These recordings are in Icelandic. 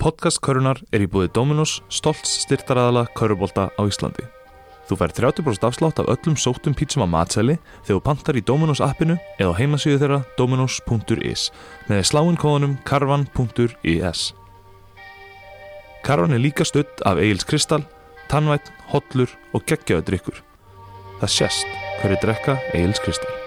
Podcast Körunar er í búið Dominos, stolts styrtaræðala Körubólta á Íslandi. Þú fær 30% afslátt af öllum sóttum pítsum á matseli þegar þú pantar í Dominos appinu eða á heimasíðu þeirra dominos.is með sláinn kóðanum karvan.is. Karvan er líka stutt af Egil's Kristall, Tannvætt, Hollur og geggjaðu drikkur. Það sést hverju drekka Egil's Kristall.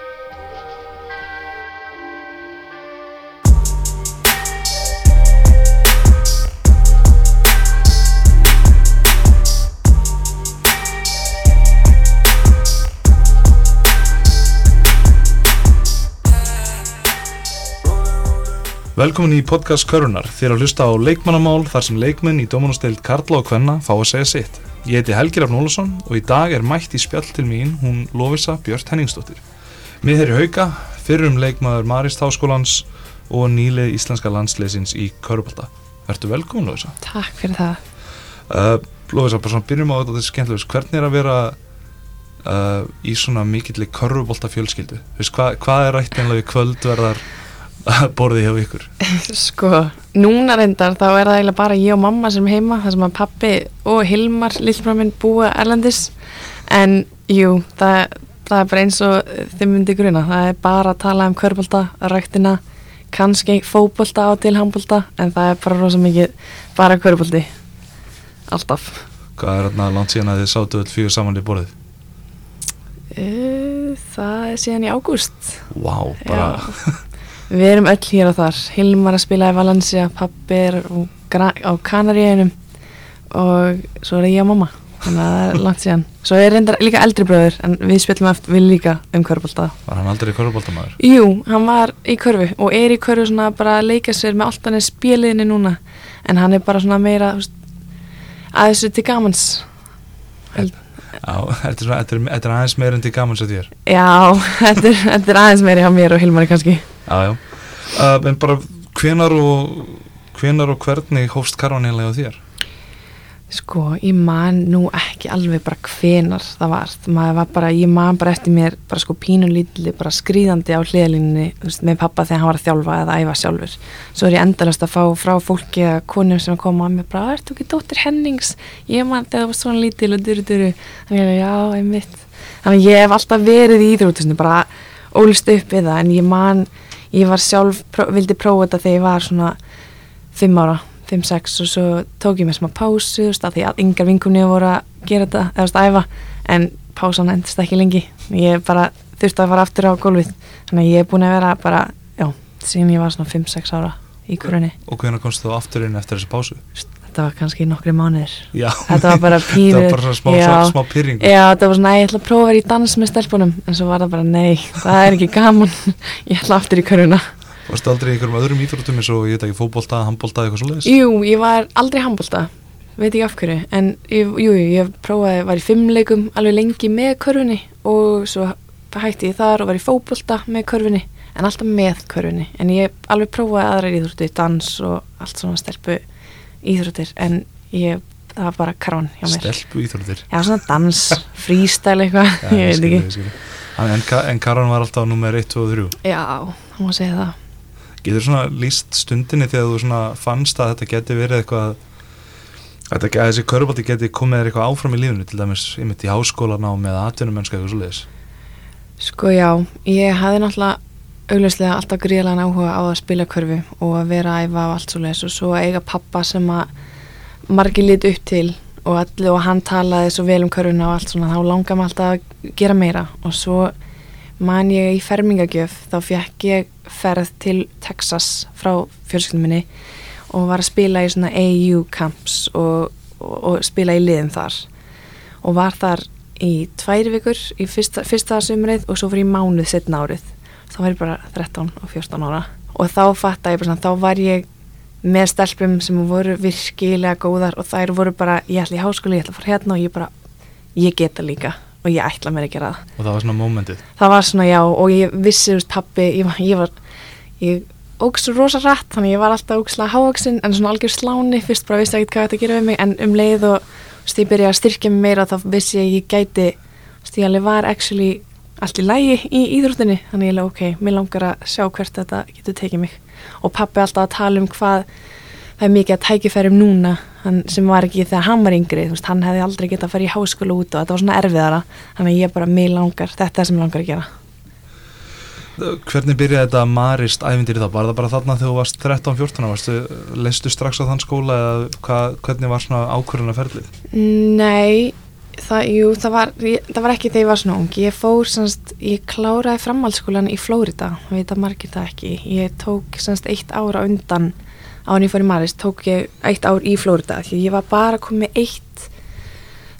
Velkomin í podcast Körunar, þér að hlusta á leikmannamál þar sem leikmenn í Dómanasteild Karla og Kvenna fá að segja sitt. Ég heiti Helgi Rafn Ólason og í dag er mætt í spjall til mín hún Lovisa Björn Henningsdóttir. Mið þeirri hauka, fyrrum leikmaður Marist Háskólans og nýlið íslenska landsleisins í Körubalda. Vertu velkomin Lovisa. Takk fyrir það. Uh, Lovisa, bara svona byrjum á þetta, þetta er skemmtilegust. Hvernig er að vera uh, í svona mikillig Körubalda fjölskyldu? Veist, hva, hvað er rætt einlega í kvöldverðar borðið hjá ykkur? Sko, núna reyndar þá er það eiginlega bara ég og mamma sem heima þar sem að pappi og Hilmar lillbráminn búa erlendis en jú, það, það er bara eins og þið myndi gruna, það er bara að tala um körbólta, ræktina kannski fókbólta á til handbólta en það er bara rosa mikið bara körbólti alltaf Hvað er þarna langt síðan að þið sátu öll fyrir saman í borðið? Uh, það er síðan í ágúst Vá, wow, bara Já. Við erum öll hér og þar. Hilmar að spila í Valencia, pappi er á Kanaríunum og svo er ég og mamma þannig að það er langt síðan. Svo er reyndar líka eldri bröður en við spilum eftir við líka um körfbólta Var hann aldrei körfbóltamæður? Jú, hann var í körfu og er í körfu svona bara að leika sér með alltaf neð spiliðinni núna. En hann er bara svona meira veist, að þessu til gamans. Já, þetta er, er aðeins meira en til gamans að þér? Já, er, þetta er aðeins meira hjá mér og Hilmari kannski Já, já uh, En bara hvenar og hvenar og hvernig hófst karvan heilega þér? Sko, ég man nú ekki alveg bara hvenar það var, maður var bara, ég man bara eftir mér bara sko pínulítli, bara skrýðandi á hliðalínni með pappa þegar hann var að þjálfa eða æfa sjálfur. Svo er ég endalast að fá frá fólki eða konum sem koma að mér bara, ertu ekki dóttir Hennings? Ég man þegar það var svona lítil og duru duru, þannig að já, einmitt. Þannig að ég hef alltaf verið í íþrótusinu, bara ólist upp við það, en ég man, ég var sjálf, pró, vildi prófa þetta þegar ég var svona fimm ára 5-6 og svo tók ég mér smá pásu því að yngar vinkunni voru að gera þetta eða að æfa en pásan endist ekki lengi. Ég bara þurfti að fara aftur á gólfið. Þannig að ég er búin að vera bara já, síðan ég var svona 5-6 ára í kurunni Og hvernig komst þú aftur inn eftir þessi pásu? Þetta var kannski nokkri mánuðir. Já, þetta var bara pýrur þetta var bara smá, já, smá pyrringu Já, þetta var svona, ég ætla að prófa að vera í dans með stelpunum. En svo var það bara, nei, það er ekki gaman. Ég ætla aftur í kuruna Varstu aldrei í einhverjum öðrum íþróttum eins og ég veit ekki fókbólta, handbólta eitthvað svolítið? Jú, ég var aldrei handbólta, veit ekki af hverju, en ég, jú, ég prófaði, var í fimmleikum alveg lengi með körfunni og svo hætti ég þar og var í fókbólta með körfunni, en alltaf með körfunni, en ég alveg prófaði aðrar íþrótti, dans og allt svona stelpu íþróttir, en ég, það var bara karvan hjá mér. Stelpu íþróttir? Já, svona dans, frístæl eitthvað, ég veit ekki. En, en karvan var alltaf nummer 1, 2 og 3? Já, hún var að segja það. Getur svona líst stundinni þegar þú svona fannst að þetta geti verið eitthvað að þessi körubaldi geti komið eitthvað áfram í lífunu til dæmis í háskólan á með atvinnumennska eitthvað svoleiðis? Sko já, ég hafði náttúrulega augljóslega alltaf gríðlega áhuga á að spila körfu og að vera að æfa á allt svoleiðis. Og svo eiga pappa sem að margir lit upp til og, allir, og hann talaði svo vel um körfuna og allt svona þá langar maður alltaf að gera meira. Og svo man ég í fermingagjöf þá fekk ég ferð til Texas frá fjölskyldum minni og var að spila í svona AU camps og, og, og spila í liðum þar. Og var þar í tværi vikur í fyrsta, fyrsta sumrið og svo fyrir í mánuð setna árið þá var ég bara 13 og 14 ára og þá fatt að ég bara svona, þá var ég með stelpum sem voru virkilega góðar og þær voru bara, ég ætla í háskóli, ég ætla að fara hérna og ég bara, ég geta líka og ég ætla mér að gera það. Og það var svona mómentið? Það var svona já og ég vissi, þú veist, pappi, ég var, ég, var, ég ógst rosa rætt, þannig ég var alltaf ógstlega hávaksinn en svona algjör sláni, fyrst bara vissi ekki hvað þetta gera við mig en um leið og, þú veist, ég byrjaði að styrkja mig meira þá vissi ég ég gæti, þú veist, ég alveg var actually allt í lægi í íþróttinni, þannig ég alveg, ok, mér langar að sjá hvert þetta getur tekið mig. Og pappi alltaf að tala um hvað það er mikið að tækifærum núna. Hann, sem var ekki þegar hann var yngri veist, hann hefði aldrei getað að fara í háskóla út og þetta var svona erfiðara. Þannig ég bara, mig langar, þetta er sem mig langar að gera. Hvernig byrjaði þetta marist æfindir þá? Var það bara þarna þegar þú varst 13-14 varstu, leistu strax á þann skóla eða hvað, hvernig var svona ákvörðuna ferlið? Nei, það, jú, það var, ég, það var ekki þegar ég var svona ung. Ég fór, semst, ég kláraði framhaldsskólan í Flórida, það veit að margir það ekki. Ég tók semst eitt ára undan á ég fór í Marist, tók ég eitt ár í Flórida því ég var bara komið eitt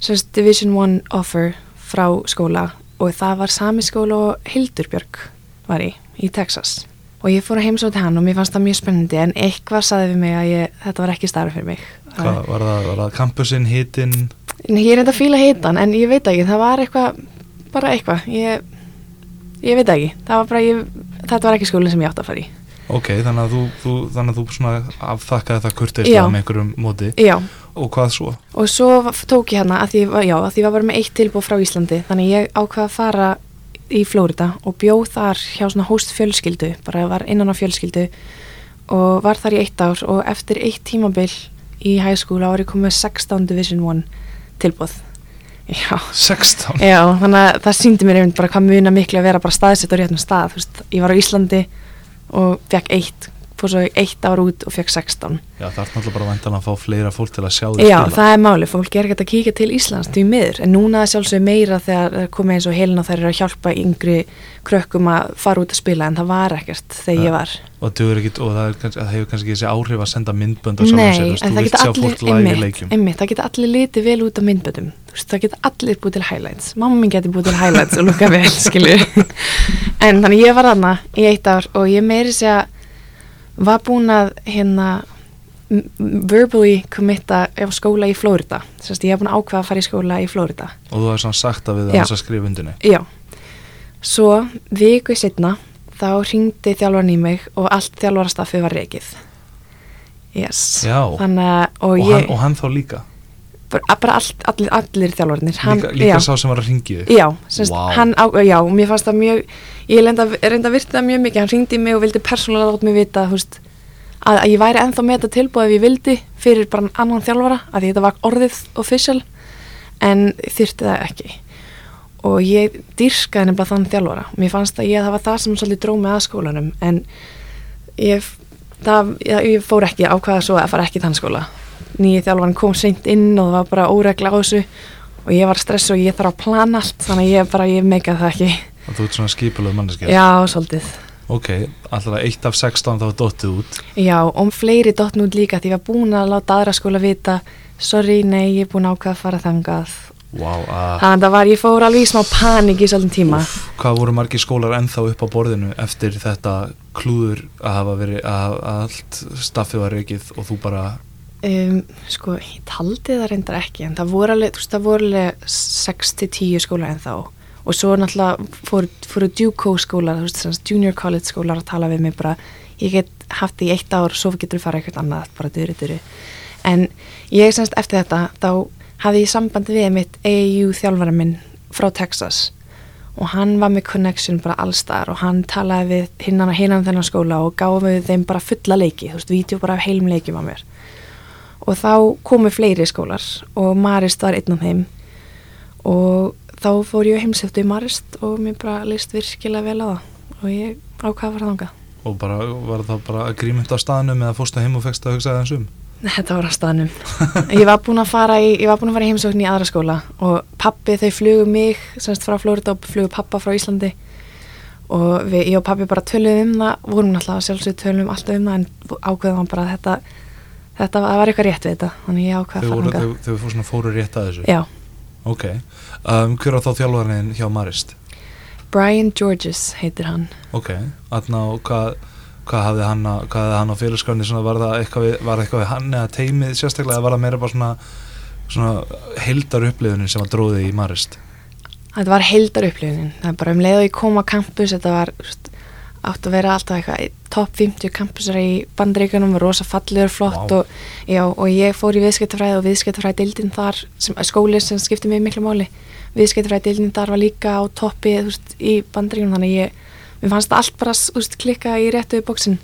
semst Division 1 offer frá skóla og það var sami skóla og Hildurbjörg var í, í Texas. Og ég fór að heimsóti hann og mér fannst það mjög spennandi en eitthvað saði við mig að ég, þetta var ekki starf fyrir mig. Hvað, var það, var það campusinn, hitinn? Ég er enda að fíla hitan en ég veit ekki, það var eitthvað, bara eitthvað, ég, ég veit ekki, það var bara, ég, þetta var ekki skólinn sem ég átt að fara í. Ok, þannig að þú, þú, þannig að þú svona afþakkaði það kurteislega með einhverjum móti. Já. Og hvað svo? Og svo tók ég hérna að því, já, að því var bara með eitt tilbúð frá Íslandi, þannig ég ákvaði að fara í Flórida og bjóð þar hjá svona hóst fjölskyldu, bara var innan á fjölskyldu og var þar í eitt ár og eftir eitt tímabill í hæskúla árið komið 16 Division 1 tilbúð. Já. 16? Já, þannig að það síndi mér einmitt bara hvað muna miklu að vera bara staðsett á réttum stað, þú veist, ég var á Íslandi og fekk eitt fór svo eitt ár út og fekk 16 Já það er náttúrulega bara vantan að fá fleira fólk til að sjá því Já spila. það er máli, fólk er ekkert að kíka til Íslands því miður, en núna sjálfsög meira þegar komið eins og heilin og þær eru að hjálpa yngri krökkum að fara út að spila en það var ekkert þegar ja. ég var. Og það, ekki, og það, er, það hefur kannski þessi áhrif að senda myndbönd saman sér, sjá fólk lægi leikjum. Nei, það geta allir litið vel út á myndböndum. Það geta allir búið til highlights. Mamma minn geti búið til highlights og lukka vel, en þannig ég var aðna í eitt ár og ég meiri segja var búin að hérna verbally committa á skóla í Flórida að ég hef búin að ákveða að fara í skóla í Flórida og þú hefði svona sagt að við það að skrifa undinni já, svo viku setna þá ringdi þjálfarni í mig og allt þjálfarastaffi var reikið yes. Já, Þannig, og, og, ég, hann, og hann þá líka bara, bara allt, allir, allir þjálfarnir líka, líka sá sem var að ringið já, semst, wow. hann, á, já, mér fannst það mjög ég reynda, að virta það mjög mikið hann ringdi mig og vildi persónulega láta mig vita veist, að, að ég væri enþá með þetta tilbúið ef ég vildi fyrir bara annan þjálfara að þetta var orðið official en þyrti það ekki. Og ég dyrkaði nefnilega þann þjálfara. Mér fannst að ég, það var það sem svolítið dróð með aðskólanum en ég, það, ég, ég fór ekki ákvaða svo að fara ekki þann skóla nýju þjálfaran kom seint inn og það var bara óregla á þessu. Og ég var stress og ég þarf að plana allt þannig ég bara, ég meikaði það ekki. Og þú ert svona skipulöð manneski Já, svolítið. Ok, alltaf eitt af 16 þá dóttið út? Já, og fleiri dóttið út líka því ég var búin að láta aðra skóla vita sorry, nei, ég er búin ákvað að fara þangað. Wow, uh, Þannig að það var, ég fór alveg í smá panik í svolítið tíma. Úf, Hvað voru margi skólar ennþá upp á borðinu eftir þetta klúður að hafa verið að, allt staffið var reikið og þú bara um, Sko, ég taldi það reyndar ekki en það voru alveg, veist, það voru alveg 6-10 skólar ennþá. Og svo náttúrulega fóru, fóru Duco skólar, þú veist, junior college skólar að tala við mig bara, ég get haft því eitt ár svo getur við fara eitthvað annað bara döru, döru, en ég semst eftir þetta, þá hafði ég sambandi við mitt AAU þjálfara minn frá Texas. Og hann var með connection bara allstar og hann talaði við hinnan og hinnan þennan skóla og gáði við þeim bara fulla leiki, þú veist, vídeo bara af heilum leikjum á mér og þá komu fleiri skólar og Marist var einn af þeim. Og þá fór ég heimseftu í Marist og mér bara leist virkilega vel á það. Og ég ákvaði að fara þangað. Og bara, var það bara grímynd á staðnum eða fórstu heim og fegst að hugsa það eins um? Þetta var á staðnum. Ég var búin að fara í, í heimsókn í aðra skóla og pappi þau flugu mig semst frá Florida og flugu pappa frá Íslandi. Og við, ég og pappi bara töluðum um það, vorum alltaf sjálfsög töluðum alltaf um það en ákveðum bara að þetta þetta var eitthvað rétt við þetta þannig ég ákveði að fara þangað Þau fóru rétt að þessu? Já Ok, um, hver á þá þjálfarinn hjá Marist? Brian Georges heitir hann Ok, aðná, hvað hvað hafði hann, hann á félagsgráni var það eitthvað við, var eitthvað við hann eða teimið sérstaklega eða var það meira bara svona, svona heldar upplifunin sem var dróðið í Marist? Þetta var heldar upplifunin, það er bara um leið og ég kom á campus, þetta var átt að vera alltaf eitthvað top 50 campusar í bandreikunum rosa fallur, flott wow. og, já, og ég fór í viðskiptafræði og viðskiptafræði dildin þar, sem, skóli sem skipti mig miklu máli, viðskiptafræði dildin þar var líka á toppi veist, í bandreikunum þannig ég, mér fannst allt bara veist, klikka í réttu bóksin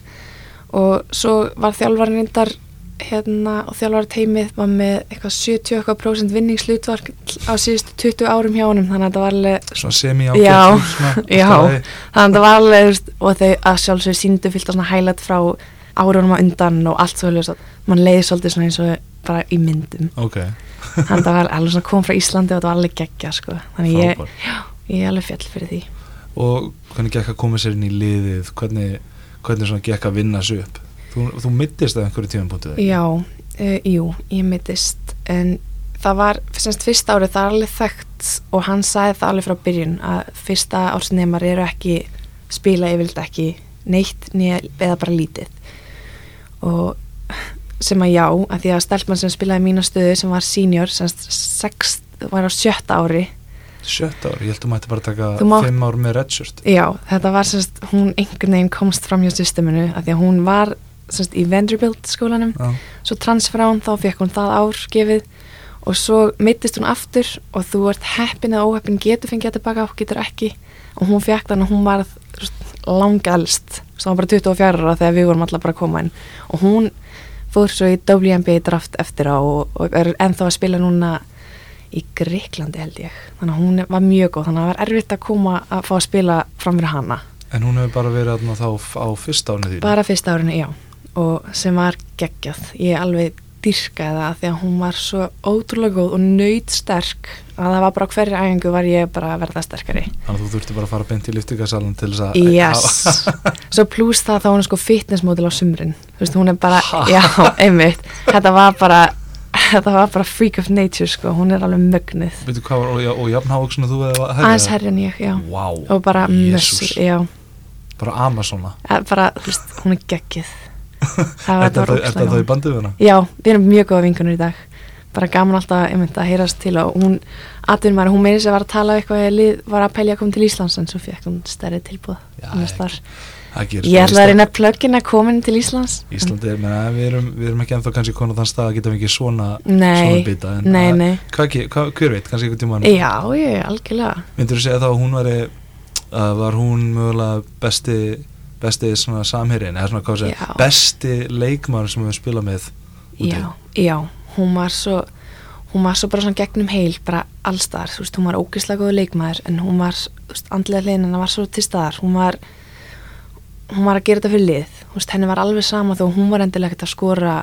og svo var þjálfarinn reyndar hérna og þjálfara teimið var með eitthvað 70% vinningslutvark á síðustu 20 árum hjá honum þannig að þetta var alveg Svona semi Já, ágætt já. þannig að þetta var alveg og þau að sjálfsögur síndu fyllt á svona hælat frá árunum á undan og allt svo ljós mann leiði svolítið svona eins og bara í myndum. Ok, þannig að það var alveg svona kom frá Íslandi og þetta var alveg geggja sko. þannig ég, frábær ég er alveg fjall fyrir því. Og hvernig gekk að koma sér inn í liðið? Hvernig, hvernig svona gekk að vinna sér upp Þú, þú mittist af einhverju tímapunktu Já, uh, jú, ég mittist en það var semst fyrsta árið það er alveg þekkt og hann sagði það alveg frá byrjun að fyrsta ársnemar eru ekki spila yfirleitt ekki neitt nýja, eða bara lítið. Og sem að já, að því að stelpmann sem spilaði mína stöðu sem var senior semst sex, var á sjötta ári. Sjött ár, ég held að þú mætti bara taka mátt- fimm ár með redshirt. Já, þetta var semst, hún einhvern veginn komst fram hjá systeminu að því að hún var semst í Vanderbilt skólanum. Já, svo transfer á hún, þá fekk hún það ár gefið. Og svo mittist hún aftur og þú ert heppin eða óheppin getur fengið það tilbaka og getur ekki. Og hún fekk þannig að hún var langalst, það var bara 24 ára þegar við vorum alltaf bara að koma inn. Og hún fór svo í WNBA draft eftir á og, og er ennþá að spila núna í Greiklandi held ég. Þannig að hún var mjög góð, þannig að það var erfitt að koma að fá að spila fram fyrir hana. En hún hefur bara verið þarna þá á fyrsta árinu þínu? Bara fyrsta árinu, já og sem var geggjað. Ég alveg dyrkaði það því að hún var svo ótrúlega góð og nöyt sterk að það var bara á hverju æfingu var ég bara að verða sterkari. Þannig að þú þurfti bara að fara beint í lyftingarsalun til þess að yes. Svo pluss það þá hún er sko fitnessmódel á sumrin. Þú veist hún er bara, Ha? já, einmitt. Þetta var bara þetta var bara freak of nature sko, hún er alveg mögnuð. Veitu hvað var, og, og jafn hávöksun að þú hefði herrið aðeins herri en ég, já. Vá, og bara mössur, já. Bara Amazona. Bara, þú veist, hún er geggið það var, var er þetta þá í bandið hana? Já, við erum mjög góða vinkunur í dag. Bara gaman alltaf einmitt að heyrast til og hún, atvinnum maður, hún meiri sem var að tala eitthvað eða lið var að pælja að koma til Íslands en svo fekk hún stærri tilbúð. Það Ég ætla að reyna plöggin að komin til Íslands. Íslandi er, menna, við, erum, við erum ekki ennþá kannski konar þann stað að geta ekki svona, svona bita en nei, að- nei. Hvað, hvað, hver veit, kannski einhvern tímann Já, ég, algjörlega. Myndur þú segja þá að hún að var hún mögulega besti besti að Já. besti leikmaður sem við spila með úti? Já, já, hún var svo hún var svo bara svona gegnum heil bara allstar, þú veist, hún var ógeðslega góð leikmaður en hún var, þú veist, andlega hliðin var svo til staðar, hún var hún var að gera þetta fyrir lið þú veist, henni var alveg sama þó hún var endilega ekkert að skora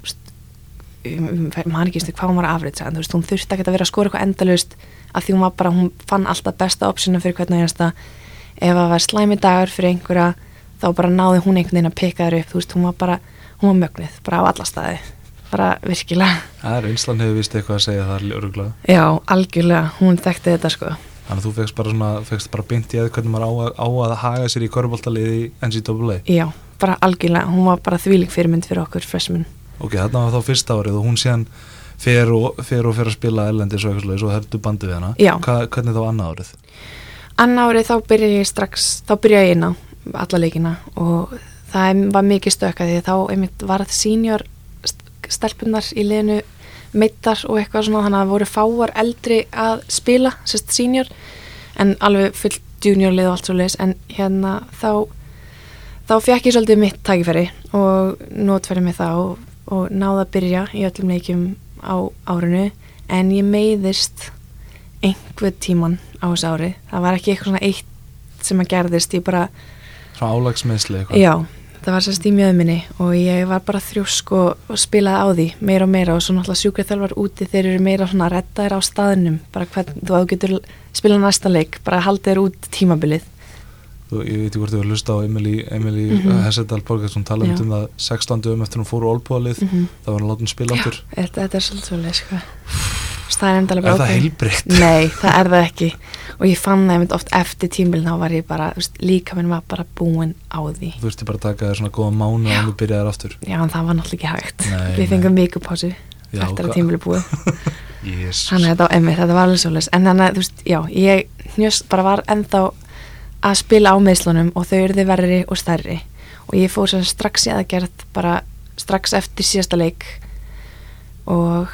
þú veist, maður ekki veist hvað hún var að afrið en þú veist, hún þurfti ekkert að vera að skora eitthvað endalaust af því hún var bara, hún fann alltaf besta opsina fyrir hvernig einasta. Ef það var slæmi dagur fyrir einhverja þá bara náði hún einhvern veginn að peka þér upp þú veist, hún var bara, hún var mögnuð bara á alla staði, bara virkilega. Það er einslan hefur vist eitthvað að segja það öruglega já, algjörlega, hún þekkti þetta sko. Þannig að þú fegst bara svona, fegst bara beint í að hvernig maður á, að- á að haga sér í korfbóltaliði NCAA já, bara algjörlega, hún var bara þvíling fyrirmynd fyrir okkur freshman. Ok, þarna var þá fyrsta árið og hún síðan fer og fer, og fer að spila erlendis og eitthvað svo herdu bandið við hana. Hva, Hvernig þá annað árið? Anna árið þá byrja ég strax, þá byrja ég inn á alla leikina og það var mikið stökka því þá einmitt var það senior stelpunar í liðinu meittar og eitthvað svona þannig að það voru fáar eldri að spila, sérst senior en alveg full junior lið og allt svo leis en hérna þá þá fekk ég svolítið mitt tækifæri og notfæri mig það og, og náða að byrja í öllum leikjum á árinu. En ég meiðist einhver tíman á þessu ári. Það var ekki eitthvað svona eitt sem að gerðist. Ég bara, Svona álagsmeðsli eitthvað já það var sérst í mjöðminni og ég var bara þrjósk og, og spilaði á því meira og meira og svo náttúrulega sjúkrið þjálfar úti þeir eru meira svona reddaðir á staðnum bara hvern, þú að getur spilað næsta leik bara haldið þér út tímabilið Þú, ég veit ekki hvort þú var að hlusta á Emily, Emily mm Mhm. Hessedal Borgarsson tala um það 16 um eftir hún fór úr olbúalið mm -hmm. það var hann látið spila aftur þetta, þetta er svolítið svolítið sko. Það er endalega Er bara það ok. heilbreytt? Nei, það er það ekki. Og ég fann það oft eftir tímbilin þá var ég bara, veist, líka minn var bara búin á því. Þú þurfti bara að taka þér svona góða mánu og þú byrjaðir aftur. Já, en það var náttúrulega ekki hægt. Nei, Við fengum vikupásu Já, eftir að tímbili búið. Jesus. Þannig að þetta, emmi, þetta var alveg svolítið En þannig að, þú veist, já, ég hnjöst bara var ennþá að spila á meðslunum og þau eruði verri og stærri. Og ég fór strax í aðgerð bara strax eftir síðasta leik. Og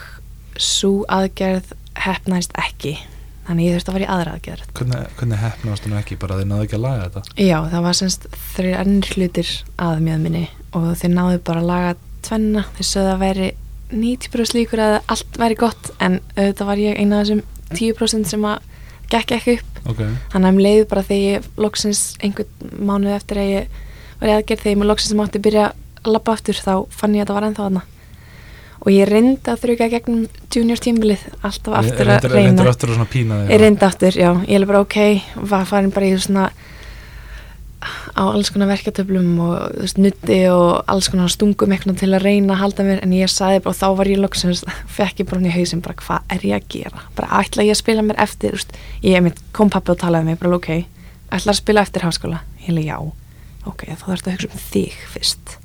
svo aðgerð hefnaðist ekki. Þannig ég þurfti að fara í aðra aðgerð. Hvernig, hvernig hefnast hún ekki? Bara þeir náðu ekki að laga þetta? Já, það var semst þreir ennir hlutir að mjög minni og þeir náðu bara að laga tvenna. Sögðu að væri 90% líkur að allt væri gott en auðvitað var ég eina af þessum 10% sem að gekk ekki upp. Ok, þannig að um leiðu bara þegar ég loksins einhvern mánuð eftir að ég var í aðgerð þegar ég mér loksins mátti byrja að labba aftur þá fann ég að það var ennþá þarna og ég reyndi að þrjuka gegnum junior tímbilið alltaf aftur að reyna. reyndir aftur og svona pína þig ég reyndi aftur, já, ég er bara ok var farin bara í svona á alls konar verkatöflum og veist, nutti og alls konar stungum eitthvað til að reyna að halda mér. En ég saði bara og þá var ég loksins fekk ég bara hún í hausinn bara hvað er ég að gera? Bara ætla ég að spila mér eftir veist, ég kom pappi og talaði mig bara ok, ætla að spila eftir háskóla? Ég hefði já, ok, þá þarfst að hugsa um þig fyrst,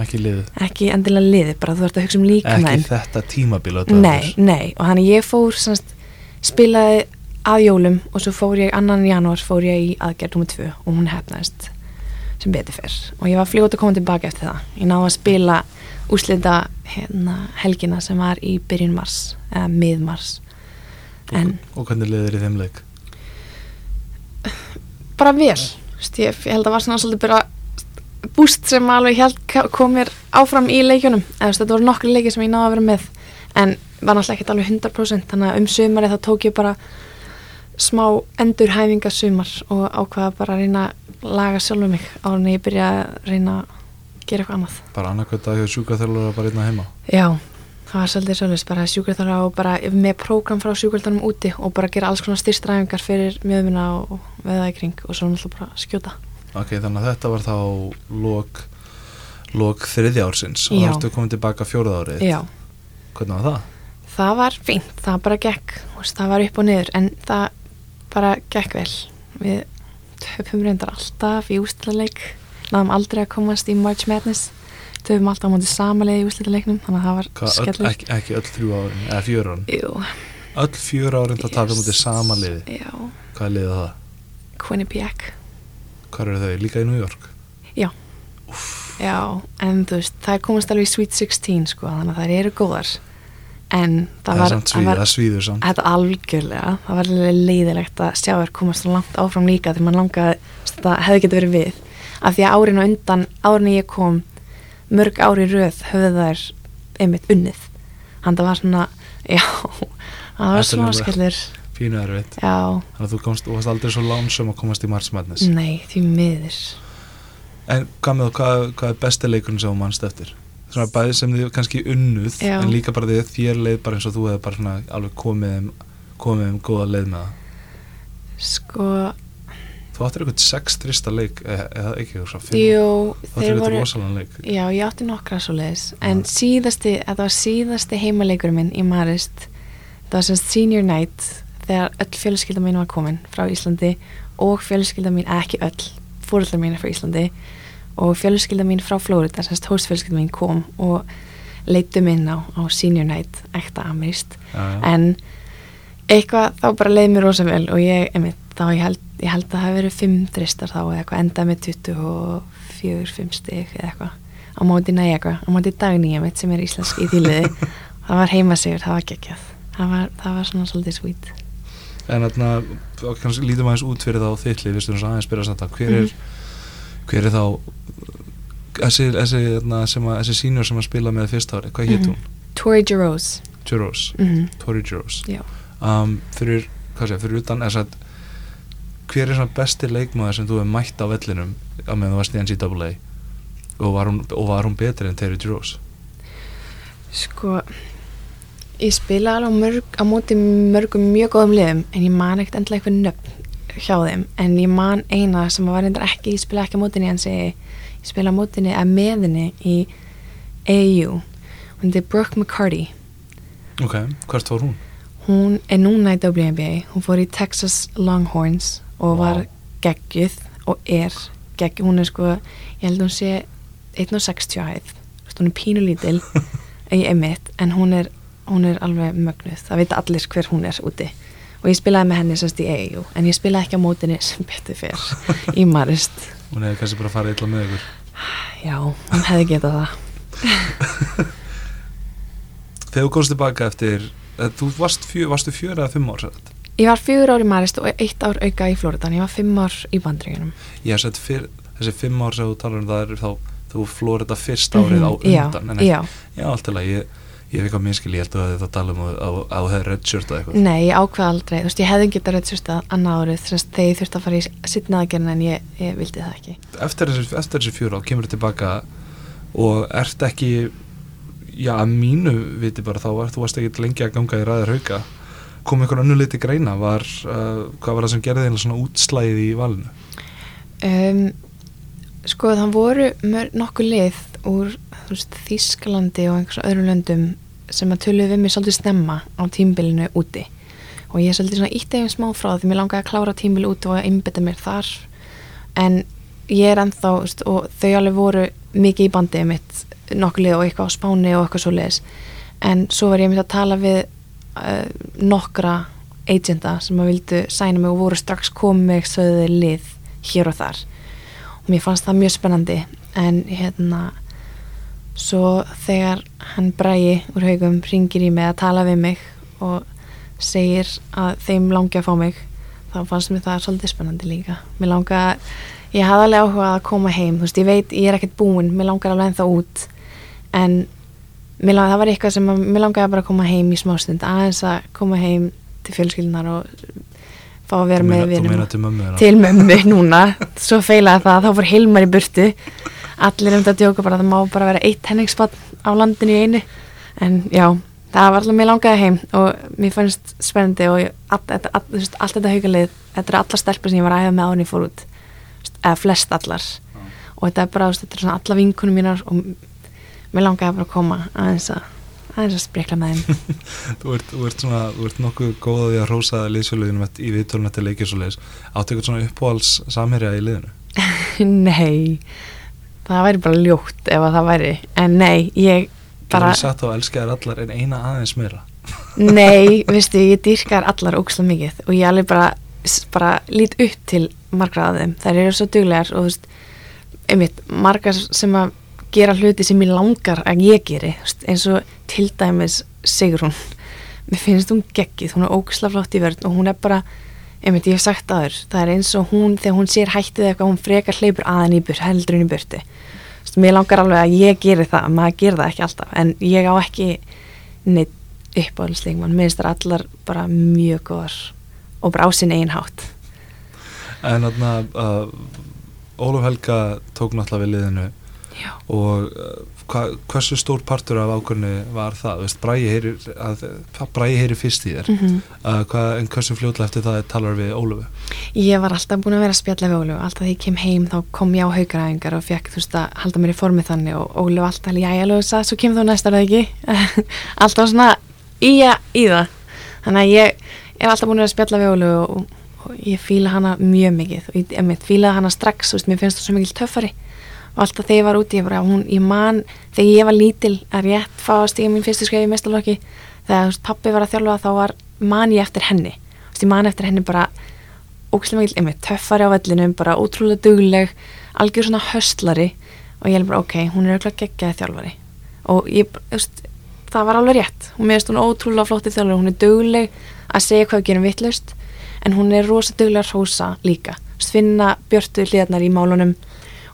ekki liðið, ekki endilega liði bara þú þarfst að hugsa um líka ekki þetta tímabil Nei, nei, og þannig ég fór semst, spilaði að jólum og svo fór ég annan janúar fór ég í aðgerð nummer tvö og hún hefnaðist sem betur fyrr. Og ég var fljót að koma tilbaka eftir það. Ég náði að spila úslita hérna, helgina sem var í byrjun mars eða mið mars. En og, og hvernig liðir í þeim leik? Bara vel. Ég, ég held að var svona svolítið bara búst sem alveg held kom mér áfram í leikjunum. Eða þetta voru nokkri leiki sem ég náði að vera með en var náttúrulega ekkert alveg 100% þannig að um sumari þá tók ég bara smá endurhæfingasumar og ákvaða bara að reyna að laga sjálfu mig á en ég byrja að reyna að gera eitthvað annað. Bara annarkvæmt að hjá sjúkaþjálfur bara einna heima? Já, það var svolítið svolítið bara sjúkvæðara og bara með prógram frá sjúkvæðanum úti og bara gera alls konar styrstræfingar fyrir mjöðmina og veða í kring og svo náttúrulega bara skjóta ok, þannig að þetta var þá lok, lok þriðja ársins. Og þá ertu komin tilbaka fjórða árið Já, hvernig var það? það var fínt, það bara gekk. Það var upp og niður en það bara gekk vel. Við töfum reyndar alltaf í ústæðarleik náðum aldrei að komast í March Madness. Töfum alltaf á móti samanlega í ústæðarleiknum þannig að það var skellur ekki, ekki öll þrjú árin, eða fjör árin? Jú, öll fjör árin þá taka mútið sama liði Já, hvað er liðið það? Quinnipiac hvað eru þau? líka í New York? Já, en þú veist, það er komast alveg í Sweet 16 sko, þannig að það eru góðar. En það var, svíð, var það svíður þetta algjörlega, það var leiðilegt að sjá þér komast svo langt áfram líka þegar mann langaði, það hefði getið verið við. Af því að árin á undan, árin ég kom mörg ári röð höfðu þær einmitt unnið. Þannig að það var svona, já það var Þetta svona skellur pínu erfitt. Já, þannig að þú komst, þú varst aldrei svo lánsum að komast í March Madness. Nei, því miður. En hvað með hvað, hvað er besti leikurinn sem þú mannst eftir? svona bæði sem þið kannski unnuð Já. en líka bara því að þér leið bara eins og þú hefði bara svona alveg komið um, komið um góða leið með það. Sko, þú áttir eitthvað sex trista leik eða, eða ekki eitthvað svona fimm. Jú, þú áttir þeir eitthvað voru rosalega leik. Já, ég átti nokkra svo leiðis en síðasti, þetta var síðasti heimaleikurum minn í Marist. Það var semst senior night þegar öll fjölskylda mín var komin frá Íslandi og fjölskylda mín, ekki öll fóröldar mín er frá Íslandi og fjölskylda mín frá Florida, semst hóstfjölskylda mín kom og leitum inn á, á senior night, ekta amirist en eitthvað þá bara leiði mér rosa vel og ég, einmitt, þá ég held, ég held að það hafi verið fimm dristar þá eða eitthvað, enda með 24, 5 stig eða eitthvað. Á móti næja eitthvað, á móti dagnýja mitt sem er íslensk í þýliði það var heima sigur, það var geggjað. Það var, það var svona svolítið sweet en þarna, þá kannski lítum aðeins út fyrir það á þittli, við stundum aðeins byrja að þetta hver er, hver er þá þessi, þessi, þarna, sem að, þessi senior sem að spila með fyrsta ári, hvað hétt Mhm. hún? Tori Jerose Juros, mm -hmm. Tori Juros Já. um, fyrir, hvað sé, fyrir utan þess að hver er svona besti leikmaður sem þú hefur mætt á vellinum á meðan þú varst í NCAA og var hún, og var hún betri en Terry Juros sko ég spila alveg mörg, á móti mörgum mjög góðum liðum en ég man ekkert endilega eitthvað nöfn hjá þeim. En ég man eina sem var reyndar ekki, ég spila ekki á mótinni en ég spila á mótinni að meðinni í AU hún er Brooke McCarty. Ok, hvert fór hún? hún er núna í WNBA hún fór í Texas Longhorns og Vá. var geggjuð og er geggjuð, hún er sko ég held að hún sé 1.60 á hæð. Hún er pínulítil í emitt, en hún er hún er alveg mögnuð, það veit allir hver hún er úti. Og ég spilaði með henni semst í EU, en ég spilaði ekki á mótinni sem betur fyrr í Marist. Hún hefði kannski bara farið illa með ykkur. Já, hún hefði getað það. Þegar þú komst tilbaka eftir eh, þú varst, fjö, varstu fjör eða fimm ár satt? ég var fjögur ár í Marist og eitt ár auka í Floridan, ég var fimm ár í bandringunum ég hef sett fyrr, þessi fimm ár sem þú talar um það er þá þú þetta fyrst árið á Mhm, já, undan en ekki, já, já, ég, hef eitthvað minnskil, ég held að þetta tala um að að þú hefði redshirtað eitthvað. Nei, ég ákveða aldrei. Þú veist, ég hefði getað að annað árið þess að ég þurfti að fara í sittna aðgerðin en ég, ég vildi það ekki. Eftir þessi, eftir þessi fjóra ár kemur þú tilbaka og ert ekki já, að mínu viti bara þá var, þú varst ekki lengi að ganga í ræðir hauka. Kom einhver annu liti greina? Var, uh, hvað var það sem gerði einhver svona útslæðið í valinu? Um, sko það voru nokkuð lið úr Þískalandi og einhvers öðrum löndum sem að töluðu við mig svolítið snemma á tímbilinu úti. Og ég er svolítið svona ítt eða smá frá því mér langaði að klára tímbil út og að einbytta mér þar. En ég er ennþá og þau alveg voru mikið í bandið mitt nokkuð lið og eitthvað á spáni og eitthvað svo leiðis en svo var ég myndið að tala við uh, nokkra agenda sem að vildu sæna mig og voru strax komið sögðu lið hér og þar. Og mér fannst það mjög spennandi. En hérna svo þegar hann bræi úr haugum ringir í mig að tala við mig og segir að þeim langi að fá mig þá fannst mér það svolítið spennandi líka. Mér langa ég hafði alveg áhuga að koma heim þú veist, ég veit, ég er ekkert búin mér langar alveg ennþá út. En mér langar, það var eitthvað sem að, mér langaði bara að koma heim í smástund aðeins að koma heim til fjölskyldunar og fá að vera Þú með vinum til mömmu núna. Svo feilaði það, þá fór Hilmar í burtu allir um þetta að djóka bara það má bara vera eitt henningspann á landinu í einu. En já, það var alltaf mér langaði heim og mér fannst spennandi og ég- allt, allt, þú veist, allt þetta haugalið þetta er allar stelpur sem ég var að æfa með áni fór út. Eða flest allar. Og þetta er bara, veist, þetta er svona alla vinkunum mínar og mér langaði bara að koma aðeins að, aðeins að sprikla með þeim. Þú ert, þú ert svona, þú ert nokkuð góð að því að rósa liðsfjöluðinum í viðtölun eftir leikir svo leiðis. Áttu eitthvað svona uppáhalds samherja í liðinu? nei, það væri bara ljótt ef að það væri, en nei ég Bara... Þú satt og elskaðir allar en eina aðeins meira. nei, veistu, ég dýrkar allar óksla mikið og ég alveg bara, bara lít upp til margra af þeim, þær eru svo duglegar og þú veist, einmitt margar sem að gera hluti sem ég langar að ég geri, veist, eins og til dæmis Sigrún. Mér finnst hún geggið, hún er óksla flott í vörn og hún er bara, einmitt, ég hef sagt aður það er eins og hún, þegar hún sér hættið eitthvað, hún frekar hleypur aðan í burt, heldur hún í burti mér langar alveg að ég geri það maður gerir það ekki alltaf, en ég á ekki neitt uppáhaldsleikmann mér finnst það allar bara mjög góðar og bara á sinn eigin hátt. En þarna, uh, Ólaf Helga tók náttúrulega við liðinu Já. og uh, hva, hversu stór partur af ákvörni var það? Veist, Bræði heyri, að, Bræði heyri fyrst í þér, mm uh, hva, en hversu fljótlega eftir það talar við Ólafu? Ég var alltaf búin að vera að spjalla við Ólu alltaf því ég kem heim þá kom ég á haugaræðingar og fekk þú veist að halda mér í formi þannig og Ólu var alltaf, já ég alveg svo kemur þú næst er það ekki? Alltaf svona í, í það. Þannig að ég er alltaf búin að vera að spjalla við Ólu og, og ég fíla hana mjög mikið. Og ég, fílaði hana strax, veist, mér finnst það svo mikil töffari og alltaf þegar ég var úti, ég, bara, hún, ég man þegar ég var lítil að rétt fá að stíga mín fyrstu skrifi í mestalokki þegar pappi var að þjálfa þá var man ég eftir henni. Ég man eftir henni bara ógæslega mikil, einmitt, töffari á vellinum bara ótrúlega dugleg, algjör svona höstlari og ég er bara ok, hún er auðvitað geggjaði þjálfari. Og ég, veist, það var alveg rétt. Hún meðist hún ótrúlega flotti þjálfari hún er dugleg að segja hvað við gerum vittlust en hún er rosa dugleg að rósa líka, finna björtu hliðarnar í málunum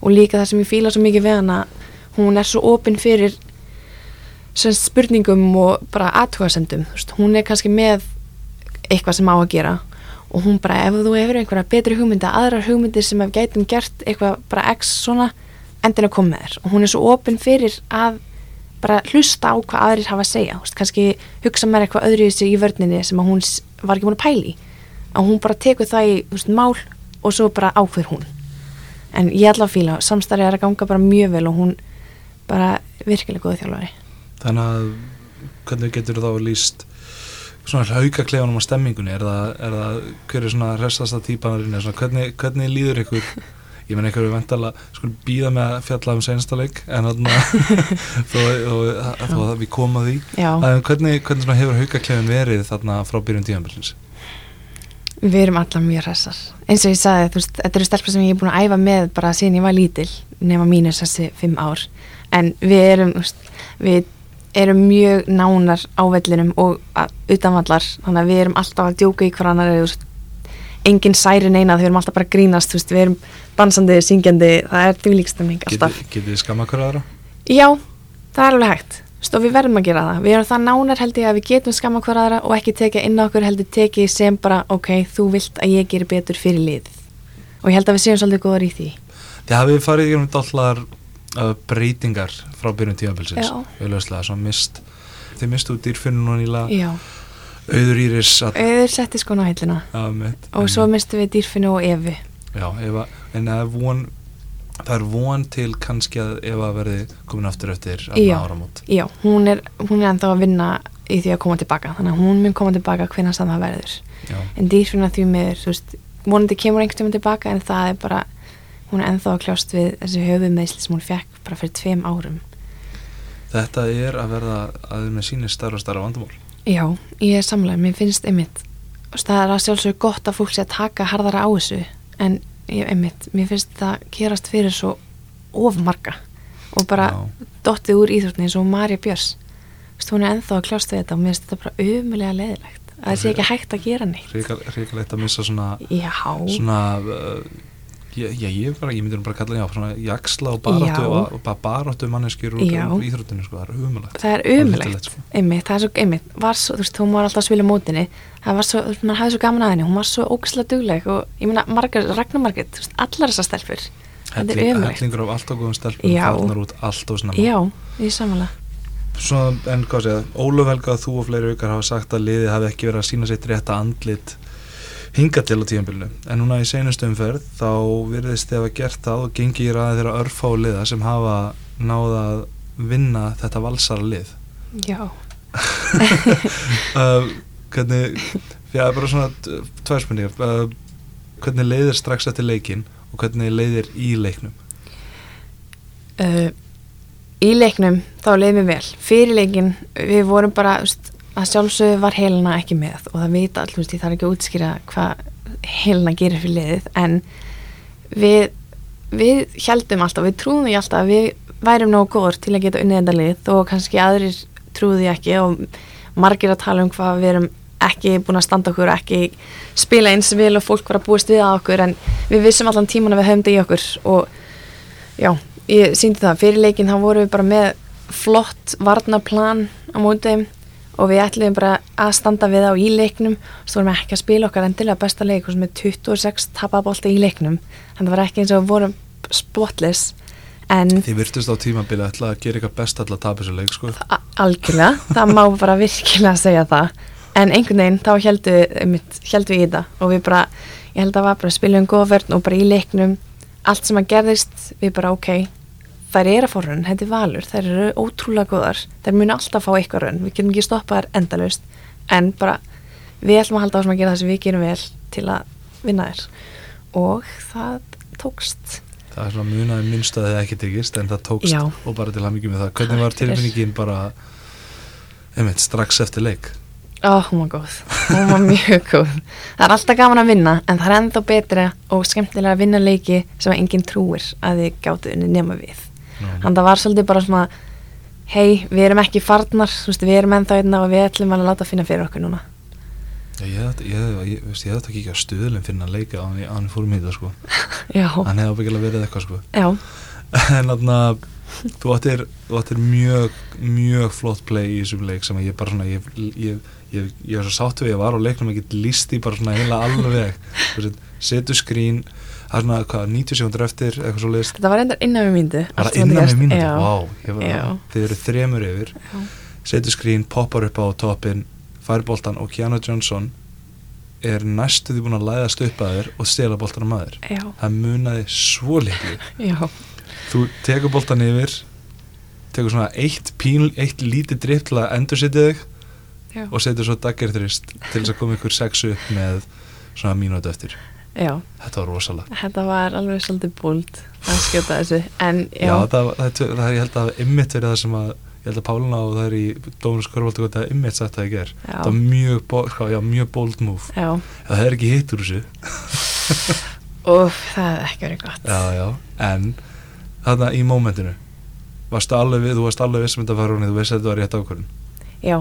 og líka það sem ég fíla svo mikið við hana hún er svo opinn fyrir spurningum og bara aðtúasendum, hún er kannski með eitthvað sem á að gera. Og hún bara ef þú hefur einhverja betri hugmynda aðrar hugmyndir sem hef gætum gert eitthvað bara x svona endin að koma með þér. Og hún er svo opinn fyrir að bara hlusta á hvað aðrir hafa að segja. Vist, kannski hugsa mér eitthvað öðru í sig í vörninni sem að hún var ekki búin að pæli að hún bara tekur það í veist, mál og svo bara ákveður hún en ég ætla að fíla, samstarfið er að ganga bara mjög vel og hún bara virkilega góð þjálfari. Þannig að hvernig getur þá líst svona haugaklefanum á stemmingunni? Er það, er það hver er svona restasta típanarinn er svona, hvernig, hvernig líður ykkur? Ég menn við vantala sko býða með að fjalla um sensta leik en þó að við komum að því. Já, en hvernig, hvernig hefur haugaklefin verið þarna frá byrjun tíðanbyrjins við erum allar mjög hressar eins og ég sagði, þú veist, þetta eru stelpur sem ég er búin að æfa með bara síðan ég var lítil nema mínus þessi fimm ár en við erum, þú veist, við erum mjög nánar á vellinum og utanvallar, þannig að við erum alltaf að djóka í hver annar, þú veist engin særi neina, við erum alltaf bara að grínast, þú veist, við erum dansandi, syngjandi, það er því líkstemming alltaf. Getið þið skamma hverja aðra? Já, það er alveg hægt. Stóð við verðum að gera það. Við erum það nánar held ég að við getum skamma hver aðra og ekki tekja inn á okkur heldur tekið sem bara, ok, þú vilt að ég geri betur fyrir liðið. Og ég held að við séum svolítið góðar í því. Þið hafið farið í um allar uh, breytingar frá byrjun tímabilsins Já. auðvitað, svo mist þið mistu núna nýla Já, auður íris að, auður setti hillina að mitt, og svo mistum við dýrfinu og evi. já, ef en það er von það er von til kannski að ef að verði komin aftur eftir áramót Já, hún er, hún er ennþá að vinna í því að koma tilbaka, þannig að hún mun koma tilbaka sem það verður. já, En dýrfina því miður, þú veist, vonandi kemur einhvern tíma tilbaka en það er bara, hún er ennþá að kljást við þessi höfumeðsli sem hún fekk bara fyrir tveim árum. þetta er að verða að þið með sínir starra starra vandamál Já, ég er samlega, mér finnst einmitt það er að sjálfsögur gott að fólk sé að taka harðara á þessu en ég, einmitt, mér finnst það gerast fyrir svo ofmarga og bara Já. dottið úr íþrótni eins og Marja veist, hún er ennþá að kljást við þetta og mér finnst þetta bara umulega leðilegt að það sé ekki hægt að gera neitt. Ríkal- ríkalegt að missa svona svona uh, ég, ég, ég, bara, ég myndi nú bara að kalla það já, jaksla og baráttu Já. og bara baráttu manneskjur úr, Já. íþróttinu sko, það er umulagt það er umulegt sko. einmitt, það er svo, einmitt, var svo, þú veist, hún var alltaf að spila mótinni, það var svo, þú veist, mann hafði svo gaman að henni, hún var svo ógæslega dugleg og ég meina, Margar, Ragnar Margit, þú veist, allar þessar stelpur, þetta er Helling, umulegt. hellingur af allt og góðum stelpum Já. farnar út allt og snemma Já, ég samanlega. Svo, en hvað segja, Óluf Helga þú og fleiri aukar hafa sagt að liðið hafi ekki verið að sína sitt rétta andlit hinga til á tíðanbylnu en núna í seinustu umferð þá virðist þið hafa gert það og gengi í ræði þeirra örfá liða sem hafa náða að vinna þetta valsara lið. Já, uh, hvernig já, bara svona t- tvær spurningar. Uh, hvernig leiðir strax eftir leikin og hvernig leiðir í leiknum? Uh, í leiknum þá leiði mér vel, fyrir leikin við vorum bara, þú veist, að sjálfsögðu var helena ekki með og það vita allir, ég þarf ekki að útskýra hvað helena gerir fyrir liðið, en við við heldum alltaf, við trúðum því alltaf að við værum nógu góður til að geta unnið þetta lið og kannski aðrir trúðu því ekki og margir að tala um hvað við erum ekki búin að standa okkur ekki spila eins vel og fólk var að búast við að okkur en við vissum allan tíman að við höfum þetta í okkur og já, ég síndi það fyrir leikin þá vorum við bara með flott varnaplan á móti þeim og við ætlum bara að standa við á í leiknum. Svo vorum við ekki að spila okkar endilega besta leik og sem er 26 tapabólta í leiknum. Þannig að það var ekki eins og vorum spotless. En þið virtust á tímabili að ætla að gera eitthvað best að tapa þessu leik sko. Algjörlega, það má bara virkilega segja það. En einhvern veginn þá heldum heldum við í þetta og við bara, ég held að það var bara að spila um góða vörn og bara í leiknum. Allt sem að gerðist, við bara ok þær eru að fá raun, þetta er valur þær eru ótrúlega góðar, þær munu alltaf fá eitthvað raun, við getum ekki stoppað þær endalaust. En bara, við ætlum að halda á sem að gera það sem við gerum vel til að vinna þær. Og það tókst. Það er svona munaði minnst að þið ekki tekist en það tókst. Já. og bara til hamingjum með það. Hvernig var tilfinningin bara einmitt, strax eftir leik? Ó, hún var góð, hún var mjög góð. Það er alltaf gaman að vinna en það er ennþá betra og skemmtilega að vinna leiki sem enginn trúir að þið gáttu unni nema við Þannig að það var svolítið bara svona hei, við erum ekki farnar veist, við erum ennþá einna og við ætlum að láta finna fyrir okkur núna. Já, ég hefði ekki ekki að stuðlum finna að leika á hann, fórum í þetta sko. Hann hefði ábyggilega verið eitthvað sko. Já, en þú áttir, þú áttir mjög mjög flott play í þessum leik sem að ég bara svona ég, ég, ég, ég var svo sáttu við, ég var á leiknum ég get líst í bara svona heila alveg. Setu skrín það er svona hvað, 90 sekundur eftir eitthvað svo list þetta var endar innan við bara allt sem innan mínúti, Já, vá var- þið eru þremur yfir. Já. setu skrín, poppar upp á toppin fær boltan og Keanu Johnson er næstu því búin að læðast upp að þér og stela boltan á maður já, það munaði svo litlu. Já, þú tekur boltan yfir tekur svona eitt, pín, eitt lítið dripp til að endur setja þig já, og setur svo daggerðrist til þess að koma ykkur sexu upp með svona mínúti eftir já. Þetta var rosalega Þetta var alveg svolítið búld að skjóta þessu en já, já, það, það, það, það, ég held að ymmit verið það sem að ég held að Páluna og það er í Dónus Körvaldu að ymmit sagt það í ger Já. það var mjög, bo- sko, já, mjög bold move. Já, það er ekki hitt úr þessu. Og það hefði ekki verið gott. Já, já, en þarna í mómentinu varstu alveg við, þú varst alveg vissum þetta var hún þú veist að þetta var rétt ákvörðun? Já,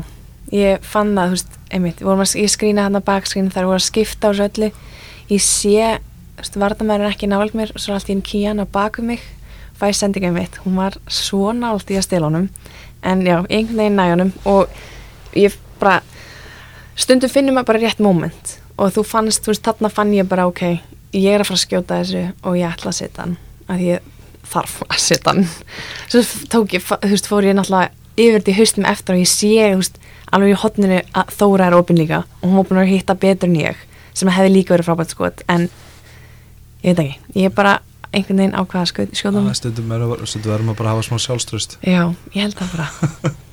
ég fann það, þú veist, einmitt, að, ég skrýna hann að bakskrín þar voru að skipta á þessu öllu, ég sé, vartamæður er ekki nálega mér og svo er allt í einn kían að baka mig fæ sendinga mitt, hún var svo nált í að stela honum en já, einhvern veginn næjanum og ég bara stundum finnum maður bara rétt moment og þú fannst, þú veist, þarna fann ég bara ok, ég er að fara að skjóta þessu og ég ætla að setja hann, að ég þarf að setja hann. Svo tók ég, þú veist, fór ég náttúrulega yfir í haustum eftir og ég sé, þú veist alveg í hotninu að Þóra er opinn líka og hún var búin að hitta betur en ég sem hefði líka verið frábært skot en ég veit ekki, ég er bara einhvern veginn ákvaða skjóðum stundum verðum að bara hafa smá sjálfströst já, ég held það bara.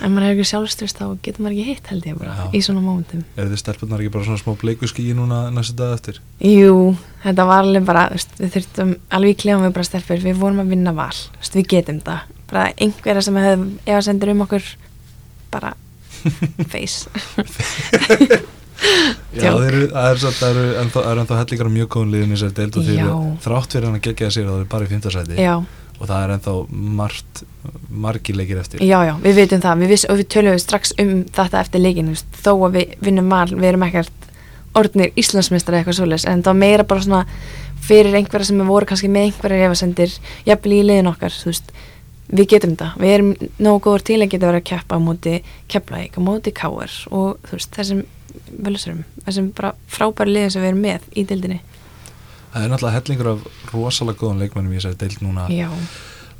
En maður hefur ekki sjálfströst þá getur maður ekki hitt held ég bara já. í svona mómentum. Er þið stelpunar ekki bara svona smá bleikuskíi núna næstu dag eftir? Jú, þetta var alveg bara við þurftum, alveg í klefum við bara stelpur við vorum að vinna val, við getum það. Bara einhverja sem hefur efa sendur um okkur bara face Já, það eru, það eru ennþá, hellingar mjög góðun liðin í sér deild og því þrátt fyrir hann að gegja sér að það er bara í fymtarsæti og það er ennþá margt margi leikir eftir. Já, já, við veitum það. Við viss, og við tölum strax um þetta eftir leikin þó að við vinnum val, við erum ekkert orðnir Íslandsmeistar eða eitthvað svolítið en það meira bara svona fyrir einhverja sem voru kannski með einhverja efasendir jafnvel í liðin okkar, veist. Við getum þetta, við erum nógu góður til að geta verið að keppa á móti kepplæk, á móti káar og þú veist þessum völusurum, þessum bara frábæri liðin sem við erum með í deildinni. Það er náttúrulega hellingur af rosalega góðan leikmennum í þessari deild núna.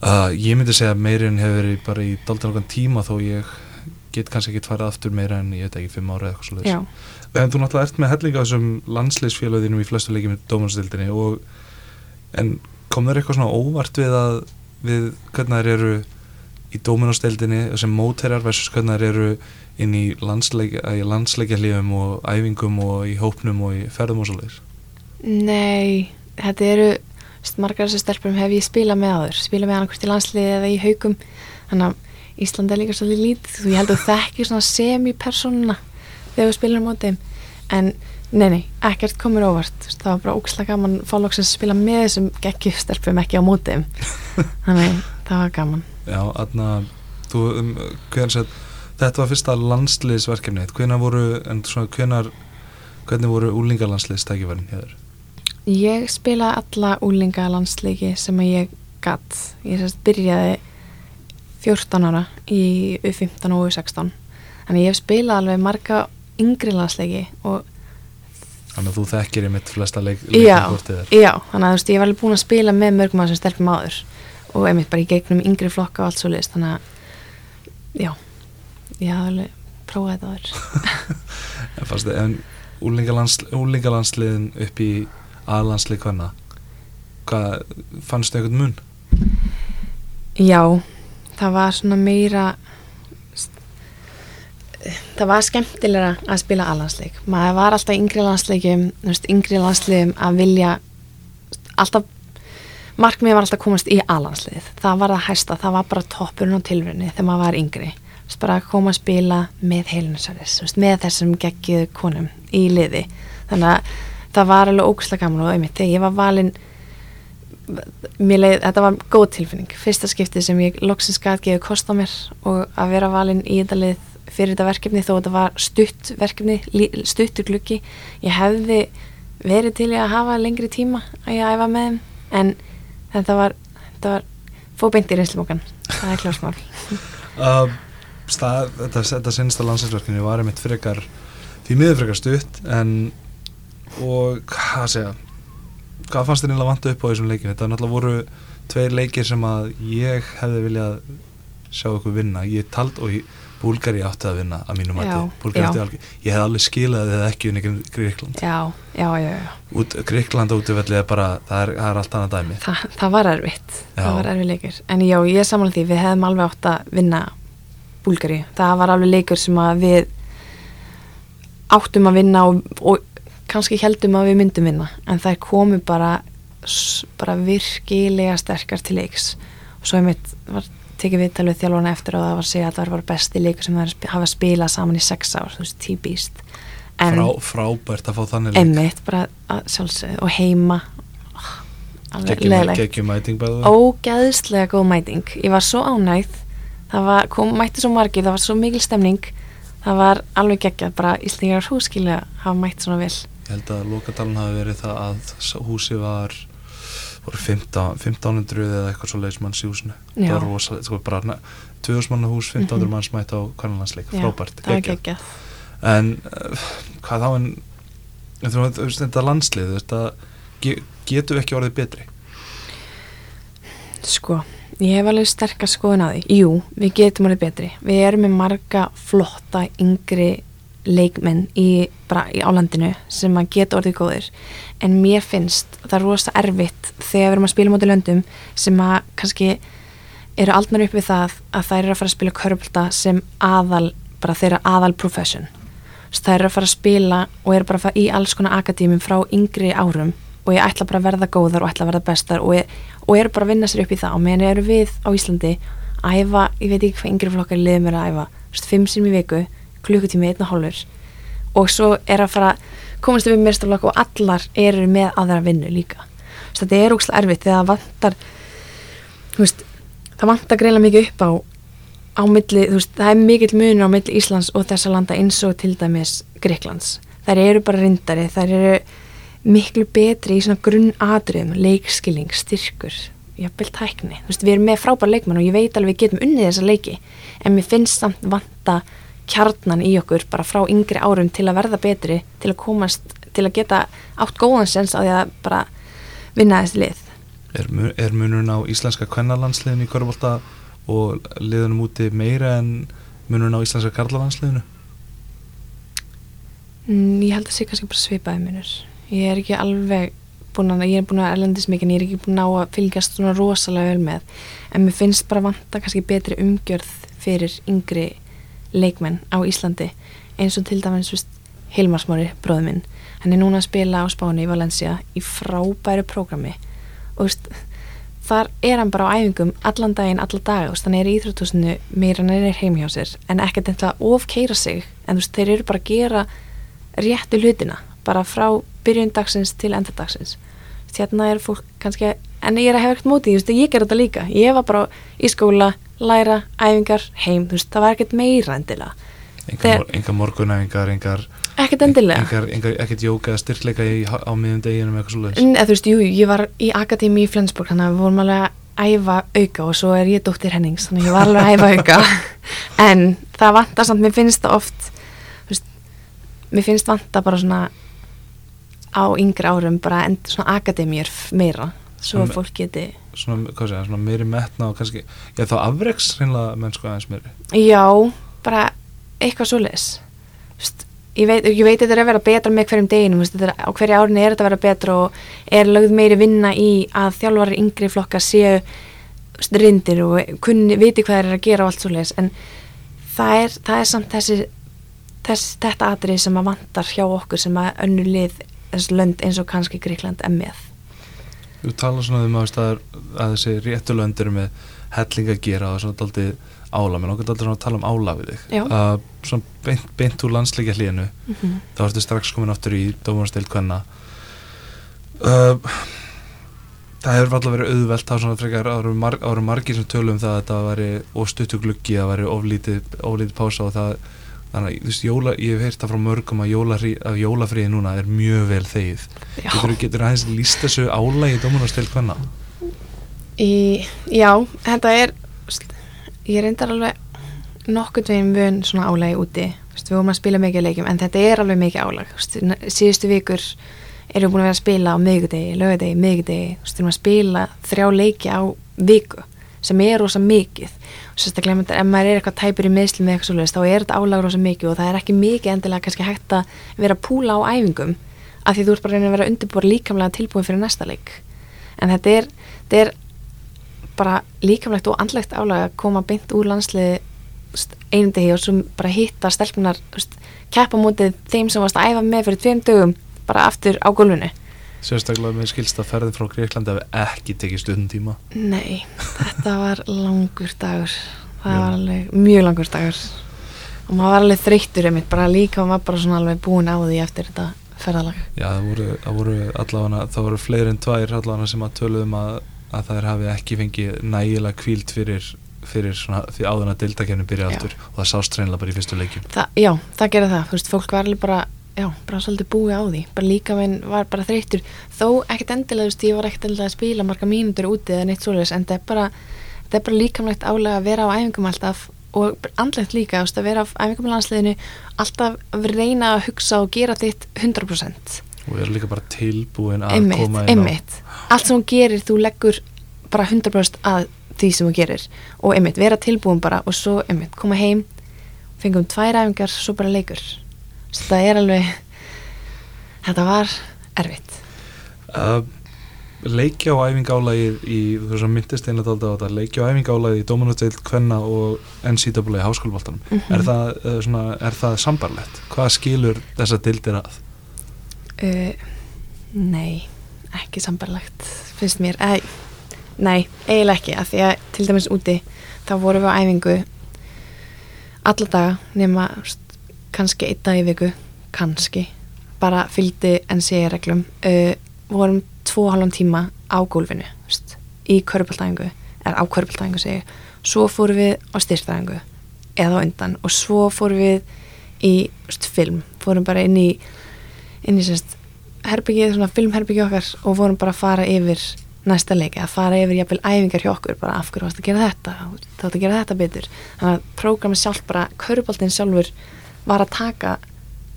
Uh, ég myndi segja að meirinn hefur verið bara í daldur okkur tíma þó ég get kannski ekki farið aftur meira en ég veit ekki, fimm ára eða eitthvað slúðis en þú náttúrulega ert með hellinga þessum landsleisfélagðinum í flestu leikið með dómansdildinni en kom þér eitthvað svona óvart við að við hvernig þær eru í dóminósteldinni sem mótherjar versus hvernig þær eru inn í landsleikja hlifum og æfingum og í hópnum og í ferðum og svolítið Nei, þetta eru margar þessu stelpurum hef ég spilað með aður spilað með annarkvæmst í landsliði eða í haugum þannig að Íslanda er líka svolítið lítið og ég held að það ekki svona semi-persónuna þegar við spilum á þeim. En nei, nei, ekkert komur óvart það var bara ógislega gaman fólksins að spila með þessum geggjustelpum ekki á mótið þannig það var gaman Já, aðna, þú, um, hvernig Þetta var fyrsta landsliðsverkefnið, hvernig voru, en svona hvernig, hvernig voru úlingalandsliðstækifærin hér? Ég spilaði alla úlingalandsliði sem ég gatt. Ég sérst byrjaði 14 ára í U15 og U16. Þannig ég hef spilað alveg marga yngri landsliði og Þannig að þú þekkir í mitt flesta leik, leikurkortið þér. Já, þannig að þú veist, ég var alveg búin að spila með mörgum að sem stelpum áður og einmitt bara í gegnum yngri flokka og allt svo list, þannig að já ég hafði alveg prófað þetta aður En úlingalandsliðin upp í aðlandslið hvaðna hvað fannst þau eitthvað mun? Já það var svona meira það var skemmtilega að spila aðlandsleik maður var alltaf yngri landsleikum yngri landsleikum að vilja alltaf markmið var alltaf að komast í aðlandslið það var að hæsta, það var bara toppurinn á tilverðinni þegar maður var yngri. Bara að koma að spila með heilinsarðis með þessum geggið konum í liði. Þannig að það var alveg ógustlega gaman og einmitt þegar ég var valinn leið, þetta var góð tilfinning. Fyrsta skiptið sem ég loksins gæti gefið kost á mér og að vera valinn í þetta lið fyrir þetta verkefni þó þetta var stutt verkefni, stuttur glukki ég hefði verið til að hafa lengri tíma að ég æfa með þeim en þetta var, var fóbeint í reynslumókan það er klásmál um stað, þetta, þetta sinnsta landsinsverkinu var einmitt frekar því miður frekar stutt en og hvað segja hvað fannst þér einlega vantu upp á þessum leikinu þetta náttúrulega voru tveir leikir sem að ég hefði viljað sjá okkur vinna, ég tald og Búlgari átti að vinna að mínum mæti ég hef alveg skilað eða ekki unni Gríkland já, já, Út, Gríkland útvöldið er bara það er, það er allt annað dæmi. Þa, það var erfitt, það var erfið leikir en já, ég er samanlega því, við hefðum alveg átt að vinna Búlgari. Það var alveg leikur sem að við áttum að vinna og, og kannski heldum að við myndum vinna. En það komu bara, bara virkilega sterkar til leiks. Og svo einmitt var tekið viðtalið þjálfana eftir og það var að segja að það var besti leikur sem það hafa spilað saman í sex ár, þú veist, típist Frá, Frábært að fá þannig leik. Einmitt, bara sjálfsög og heima Gekkjum mæting bæðu Ógæðslega góð mæting. Ég var svo ánægð. Það var, kom, mætti svo margir, það var svo mikil stemning. Það var alveg geggjað, bara Íslingar húskilja hafa mætt svona vel. Ég held að lokatalun hafi verið það að húsið var voru 15, 1500 eða eitthvað svo leiðis manns í húsinu. Það var rosalega, sko bara 2000 manna hús, 1500 Mhm. manns mætt á kannalansleik, Já, frábært, það er geggjað. geggjað. En uh, hvað þá en þetta landslið þetta, ge, getum við ekki orðið betri? Sko, ég hef alveg sterkast skoðun að því. Jú, við getum alveg betri. Við erum með marga flotta yngri leikmenn í, bara í álandinu sem að geta orðið góðir. En mér finnst það er rosa erfitt þegar við erum að spila móti löndum sem að kannski eru aldnar upp við það að þær eru að fara að spila körbólta sem aðal, bara þeirra aðal profession. Svo þær eru að fara að spila og eru bara að fara í alls konar akadémum frá yngri árum og ég ætla bara að verða góðar og ætla að verða bestar og, ég, og eru bara að vinna sér upp í það. Og meðan eru við á Íslandi æfa, ég veit ekki hvað yngri flokkar liðum er að æfa, fimm sinni í viku klukkutími, einn og hálfur og svo er að fara, komast við mestarlokk og allar eru með aðra vinnu líka Svo þetta er ógslag erfitt þegar það vantar veist, það vantar greinlega mikið upp á á milli, veist, það er mikill munur á milli Íslands og þessa landa eins og til dæmis Greiklands. Þær eru bara rindari, þær eru miklu betri í svona grunnatriðum, leikskilning, styrkur, jafnvel tækni. Þú veist, við erum með frábær leikmann og ég veit alveg við getum unnið þessa leiki, en mér finnst samt vanta kjarnan í okkur bara frá yngri árum til að verða betri, til að komast, til að geta átt góðan sens á því að bara vinna þessi lið. er, er munurinn á íslenska kvennalandsliðinu í körbólta og liðunum úti meira en munurinn á íslenska karlalandsliðinu Mm, ég held að sé kannski bara svipaði minnur. Ég er ekki alveg búin að, ég er búin að erlendis mikið en ég er ekki búin að ná að fylgjast svona rosalega vel með. En mér finnst bara vanta kannski betri umgjörð fyrir yngri leikmenn á Íslandi eins og til dæmis, þú veist, Hilmar Smári, bróður minn. Hann er núna að spila á Spáni í Valencia í frábæru prógrami. Og veist, þar er hann bara á æfingum allan daginn, alla daga, þú veist, hann er í íþrótúsinu meira en hann er heim hjá sér. En ekkert að ofkeira sig. En veist, þeir eru bara að gera réttu hlutina bara frá byrjun dagsins til endadagsins hérna er fólk kannski en ég er að hefa ekkert móti, ég ger þetta líka. Ég var bara í skóla, læra æfingar, heim, þú veist, það var ekkert meira endilega, engar, Þegar- morgunæfingar engar, ekkert endilega. engar, engar, ekkert jóka eða styrkleika í, á miðum deginum eitthvað svo leiðis en eða, þú veist, jú, ég var í akademi í Flensborg þannig að við vorum alveg að æfa auka og svo er ég dóttir Hennings þannig að ég var alveg að æfa auka. En það vantar samt, mér finnst það oft þú veist, mér finnst vanta bara svona á yngri árum bara end, svona akademíur meira svo að fólk geti svona, hvað segja, svona meiri metna og kannski, já þá afreks hreinlega mennsku aðeins meiri. Já, bara eitthvað svoleiðis. Vist, ég, veit, ég veit þetta er að vera betra með hverjum deginum er, á hverju árin er þetta að vera betra og er lögð meiri vinna í að þjálfarar yngri flokka séu rindir og kunni, viti hvað eru að gera og allt svoleiðis. En það er, það er samt þessi þess, þetta atrið sem að vantar hjá okkur sem að önnur lið þessi lönd eins og kannski Gríkland er með Þú talar svona um að, þessi réttulöndir með helling að gera og svona daldið ála, menn okkur daldið svona að tala um ála við þig Já. að svona beint, beint úr landsleikja hlíðinu mm -hmm. þá ertu strax komin aftur í dómarstild hvenna uh, það hefur alltaf verið auðvelt þá svona frekar árum, mar, árum margir sem tölum um það að þetta væri óstuttugluggi að væri oflítið, oflítið pása og það þannig að þú veist, jóla, ég hef heyrt það frá mörgum að, jólafrí, að jólafríði núna er mjög vel þegið. Getur, getur aðeins líst þessu álægi dómarstild hvenna já, þetta er ég reyndar alveg nokkurn veginn vön svona álægi úti. Við vorum að spila mikið leikjum en þetta er alveg mikið Vist, síðustu vikur erum við búin að vera að spila á miðgudegi, lögadegi, miðgudegi við erum að spila þrjá leiki á viku sem er rosa mikið. Og sérstaklega ef maður- er eitthvað tæpur í meðslum eða eitthvað svoleiðis þá er þetta álag rosa mikið og það er ekki mikið endilega kannski hægt að vera að púla á æfingum af því þú ert bara reyna að vera undirbúar líkamlega tilbúin fyrir næsta leik. En þetta er, þetta er bara líkamlegt og andlegt álag að koma beint úr landsliði einu degi og svo bara hitta stelpunar keppa mútið þeim sem varst að æfa með fyrir tveim dögum bara aftur á gólfinu sérstaklega með skilst að ferðin frá Greiklandi hafi ekki tekið stundum tíma Nei, þetta var langur dagur það Já. var alveg mjög langur dagur og maður var alveg þreyttur einmitt, bara líka og maður bara svona alveg búin á því eftir þetta ferðalag Já, það voru, það voru allavega, það voru fleiri en tvær allavega sem að töluðum að, að þær hafi ekki fengið nægilega kvíld fyrir, fyrir svona, því áðan að deildakefni byrja Já. aftur og það sást reynilega bara í fyrstu leikjum. Þa, Já, það gerði það, þú veist, fólk var alveg bara já, bara svolítið búið á því. Bara líka minn var bara þreyttur. Þó ekkert endilega, þú veist, ég var ekkert endilega að spila marga mínútur úti eða neitt svoleiðis en þetta er bara, er bara líkamlegt álega að vera á æfingum alltaf og andlegt líka, veist, að vera á æfingum í landsliðinu, alltaf reyna að hugsa og gera þitt 100% og er líka bara tilbúin að einmitt, koma inn á einmitt. Allt sem hún gerir, þú leggur bara 100% að því sem hún gerir. Og einmitt, vera tilbúin bara og svo einmitt, koma heim, fengum tvær æfingar svo bara leikur svo þetta er alveg þetta var erfitt uh, leikja á æfingálægið í, þú veist að myndist einlega á þetta, leikja á æfingálægið í Dómanusteild Kvenna og NCAA háskólaboltanum, Mhm. er, það, uh, svona, er það sambarlegt? Hvað skilur þessa dildir að? uh, nei, ekki sambarlegt finnst mér, eh, nei eiginlega ekki, af því að til dæmis úti þá vorum við á æfingu alla daga nema kannski einn dag í viku kannski, bara fylgdi NCA reglum uh, vorum tvo halvan tíma á gólfinu veist, í körbáltæðingu er á körbáltæðingu segi ég. svo fórum við á styrstæðingu eða á undan. Og svo fórum við í veist, film, fórum bara inn í inn í sérst herbyggið, svona filmherbyggið okkar og vorum bara að fara yfir næsta leiki, að fara yfir jafnvel æfingar hjá okkur, bara af hverju varst að gera þetta? Þá átt að gera þetta betur. Þannig að prógramið sjálf bara, köruboltinn sjálfur var að taka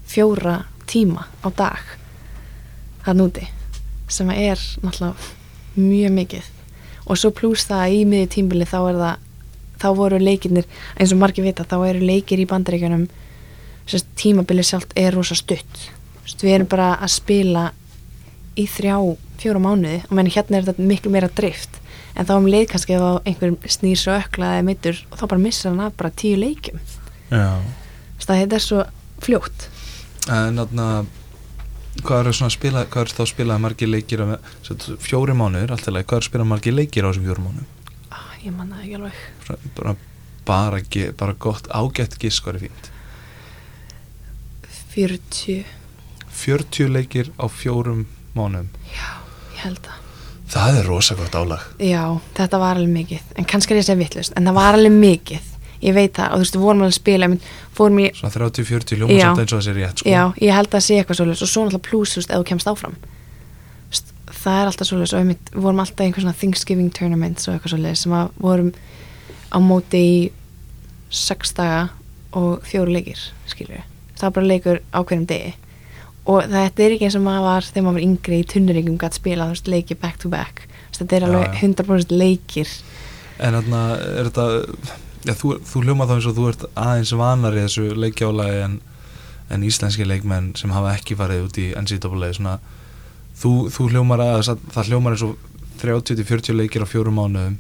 fjóra tíma á dag það núti sem að er náttúrulega mjög mikið. Og svo pluss það að í miði tímbili þá er það þá voru leikirnir, eins og margir vita þá eru leikir í bandaríkjunum tímabili sjálft er rosa stutt. Við erum bara að spila í þrjá, fjóra mánuði og menn hérna er þetta miklu meira drift en þá um leið kannski ef einhver snýr svo ökla eða mittur og þá bara missar hann af bara tíu leikjum. Já. Sérst, að þetta er svo fljótt En þarna, hvað eru spila, hvað eru þá að spila margir leikir fjóri mánuður, allt í lagi, hvað eru að spila margir leikir á þessum fjóri mánuðum? ah, ég manna ekki alveg Bara, bara, bara gott, ágætt gisk var fínt. 40, 40 leikir á fjórum mánuðum. já, ég held að Það er rosa gott álag. Já, þetta var alveg mikið en kannski er ég að segja vittlust, en það var alveg mikið ég veit það, og þú veist, við vorum alveg að spila ég fórum í, Svona 30-40 ljóma samt eins og það sé rétt, sko. já, ég held að sé eitthvað svolítið og svo náttúrulega pluss, þú veist, ef þú kemst áfram. Það er alltaf svolítið og við vorum alltaf í einhver svona Thanksgiving tournaments og eitthvað svolítið sem að vorum á móti í sex daga og fjóru leikir skilur við, það var bara leikur á hverjum degi. Og þetta er ekki eins og maður var þegar maður var yngri í tunnuringum gætt spila, þú veist, leiki back to back. Þetta er alveg já. 100% leikir. En þarna, er þetta, já, þú, þú hljóma þá eins og þú ert aðeins vanar í þessu leikjálagi en, en íslenski leikmenn sem hafa ekki farið út í NCAA, svona, þú, þú hljómar að, það hljómar eins og 30-40 leikir á fjórum mánuðum,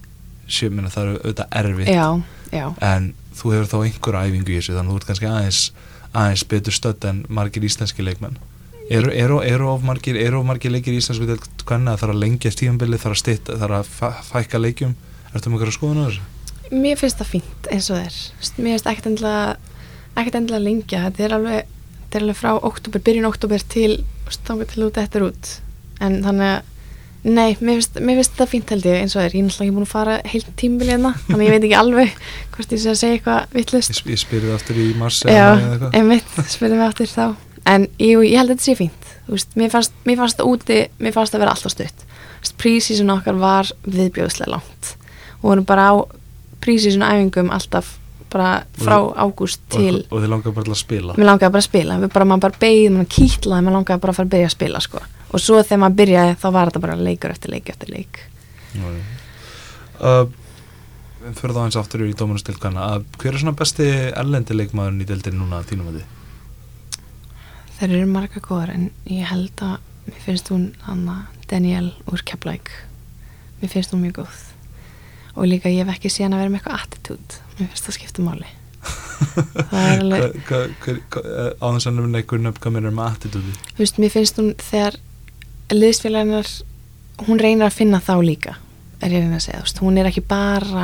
sé, minna, það eru auðvitað erfitt, já, já, en þú hefur þá einhverja æfingu í þessu, þannig að þú ert kannski aðeins, aðeins betur stödd en margir íslenski leikmenn. Eru, eru, eru, of margir, eru of margir leikir í íslensku hvernig að það er að lengja stíðanbili, það er að er að fæ- fækka leikjum, ertu með einhverja skoðun á þessu? Mér finnst það fínt eins og veist, mér finnst ekkert endilega ekkert endilega lengja, þetta er alveg þetta er alveg frá oktober, byrjun oktober til stangur til út eftir út. En þannig að, nei, mér finnst, mér finnst það fínt held ég eins og það er, ég er náttúrulega ekki búin að fara heilt tímbil hérna, þannig ég veit ekki alveg hvort ég sé að segja eitthvað vittlust Ég, ég það aftur í mars Já, einmitt, spurðum við áttir þá. En jú, ég held að þetta sé fínt. Þú veist, mér, fannst, það úti, mér fannst það vera alltaf stutt. Prísísun okkar var viðbjóðslega langt. Og vorum bara á prísísun æfingum alltaf bara frá ágúst til og, og þið langar bara að spila? Mér langaði bara að spila, við bara, maður bara beigð, maður kýtlaði, maður langaði bara að fara að byrja að spila sko. Og svo þegar maður byrjaði þá var þetta bara leikur eftir leik eftir leik. Uh, fyrir þá eins aftur í dómunustilkana að hver er svona besti erlendi leikmaðurinn í deildin núna þínum að því? Þeir eru marga góðar en ég held að mér finnst hún Anna Daniel úr Keflæk mér finnst hún mjög góð og líka ég hef ekki síðan að vera með eitthvað attitude. Mér finnst það skipta máli. Það er alveg á þess að nefna einhver nöfn hvað mér er með attitúdi þú veist, mér finnst hún þegar liðsfélaginar hún reynir að finna þá líka er ég að reyna að segja, þú veist, hún er ekki bara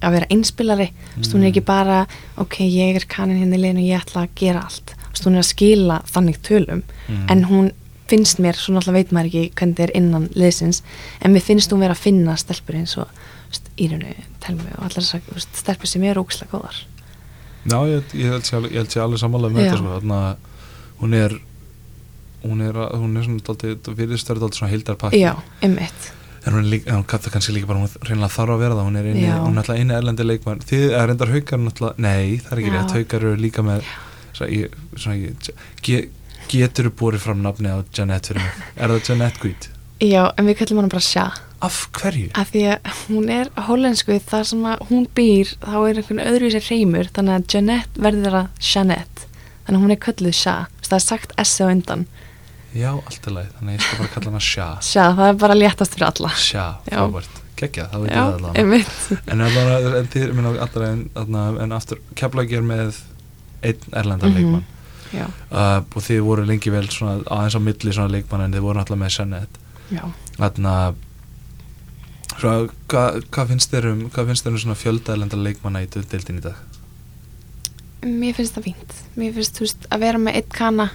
að vera einspilari, þú veist, hún er ekki bara ok, ég er kanin hérna í liðinu og ég ætla að gera allt, þú veist, hún er að skila þannig tölum, Mm. en hún finnst mér, svo náttúrulega veit maður ekki hvernig það er innan liðsins, en mér finnst hún vera að finna stelpur eins og Írunu, Telmi og allar þessar stelpur sem er ógislega góðar. Já, ég, ég held sé alveg, alveg sammála með þetta sko, þannig að hún er hún er, hún er svona dálítið, virðist verið dálítið svona hildarpakki já, einmitt. En hún líka, hún kannski líka bara hún reynilega þarf að vera það, hún er inni, hún er alltaf inni erlendi leikmann, þið er reyndar haukar náttúrulega, nei, það er ekki rétt, haukar eru líka með svona, svona, ég, ge, getur þú búið fram nafni á Janette fyrir mig, er það Janette Guit? já, en við kallum hana bara Sja Af hverju? af því að hún er hollensku þar sem að hún býr þá er einhvern öðruvísi reymur þannig að Jeanette verður að Jeanette. Þannig að hún er kölluð Sja það er sagt S á undan. Já, alltaf leið, þannig að ég skal bara kalla hana Sja Sja, það er bara léttast fyrir alla. Já. frábært, geggja, það veit ég já, það allavega. einmitt. En, allavega, en þið, minna allra en, en aftur, Keflag er með einn erlendan Mhm. leikmann. Já, uh, og þið voru lengi vel svona, aðeins á milli svona leikmann en þið voru alltaf með Jeanette. Já. Þarna svona, hvað hva finnst þér um um svona fjöldaðlenda leikmanna í deildin í dag? mér finnst það fínt mér finnst, þú veist, að vera með eitt kana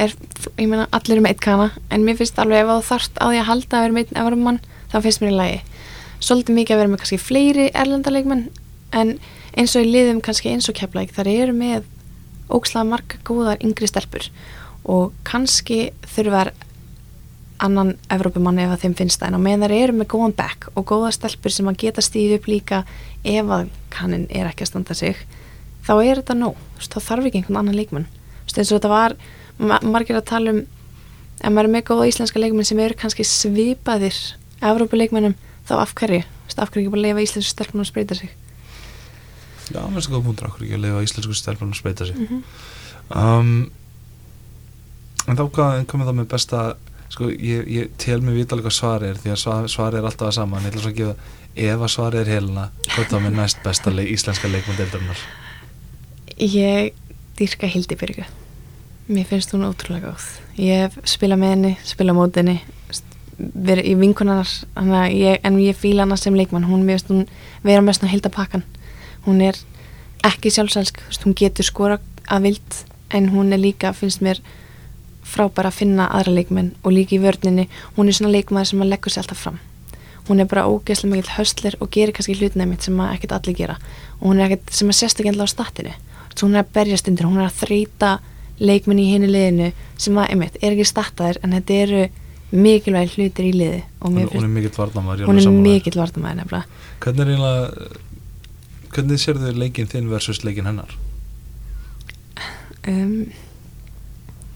er, ég meina, allir eru með eitt kana en mér finnst alveg ef þú þarft á því að halda að vera með einn evarumann, þá finnst mér í lagi svolítið mikið að vera með kannski fleiri erlendaleikmenn en eins og í liðum kannski eins og keflæk þar eru með ókslega marga góðar yngri stelpur og kannski þurfar annan Evrópumann ef að þeim finnst það. En á meðan þær eru með góðan back og góða stelpur sem að geta stíð upp líka ef að kannin er ekki að standa sig þá er þetta nóg, þá þarf ekki einhvern annan leikmann. Eins og þetta var ma margir að tala um ef maður er með góða íslenska leikmenn sem eru kannski svipaðir Evrópuleikmennum þá af hverju, af hverju ekki bara leifa íslensku stelpunum að spreita sig? Já, mér finnst það góð punktur okkur ekki að lifa íslensku stelpunum að spreita sig? Mm -hmm. um, En þá hvað komið það með besta sko, ég, ég tel mig vita hvað svar er því að svar, svar er alltaf að saman ég ætla svo að gefa, ef að svar er helina hvað þá með næst besta leik, íslenska leikmann deildarinnar Ég dýrka Hildibyrgu. Mér finnst hún ótrúlega góð. Ég hef spilað með henni, spilað mót henni verið í vinkunar ég, en ég fíla hana sem leikmann. Hún, finnst hún vera með svona hildapakkan hún er ekki sjálfsælsk hún getur skora að vild en hún er líka, finnst mér frábæra að finna aðra leikmenn og líka í vörninni, hún er svona leikmaður sem að leggur sér alltaf fram. Hún er bara ógeðslega mikill höstler og gerir kannski hlutnæmitt sem að ekkert allir gera. Og hún er ekkert sem að sérst ekki alltaf á statinu Svo hún er að berjast undir, hún er að þreita leikmenn í henni liðinu sem að, einmitt, er ekki startaðir en þetta eru mikilvæg hlutir í liði. Hún, mér hún er mikill varnamæður hún er mikill vartamæður nefnilega. hvernig er eiginlega hvernig sérðu leikinn þinn versus leikinn hennar? Um,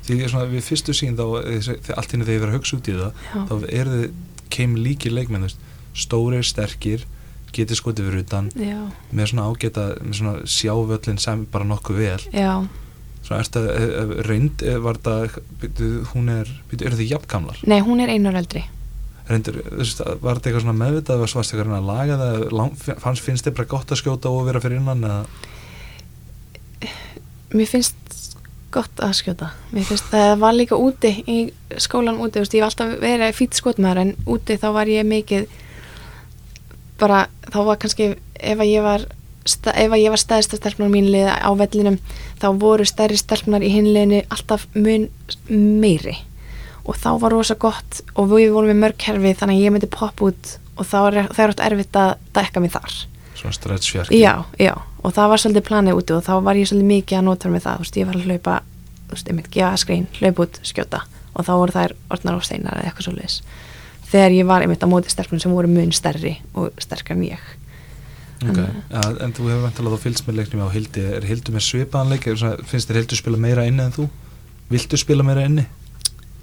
því svona, við fyrstu sín þá eh, allt henni þegar ég verið að hugsa út í það já, þá eru þið keim líkir leikmenn stórir, sterkir getið skotið fyrir utan. Já, með svona ágeta, með svona sjávöllin sem bara nokkuð vel. Já, svona er þetta reynd eh, var þetta, hún er eru þið jafngamlar? nei, hún er einar eldri. Reyndur, var þetta eitthvað svona meðvitað eða svarst eitthvað að laga það fannst, finnst þið bara gott að skjóta og vera fyrir innan eða? Mér finnst gott að skjóta. Finnst það var líka úti í skólan úti, veist, ég var alltaf verið fýtt skotmaður en úti þá var ég mikið bara, þá var kannski ef að ég var ef að ég var stæðist af stelpnar mín lið á vellinum þá voru stærri stelpnar í hinliðinu alltaf mun meiri og þá var rosa gott og við vorum með mörg kerfi þannig að ég myndi poppa út og þá er það er oft erfitt að dekka mig þar svona stretch fjarki já, já, og það var svolítið planið úti og þá var ég svolítið mikið að nota með það þú veist, ég var að hlaupa, þú veist, ég myndi gefa skrein hlaupa út, skjóta og þá voru þær orðnar og steinar eða eitthvað svolítið þegar ég var einmitt á móti stelpunum sem voru mun stærri og sterkar en ég okay. ja, en þú hefur vantilega þá fylgst með leiknum á Hildi er Hildi með svipaðan leik Er svona, finnst þér Hildi spila meira inni en þú? Viltu spila meira inni?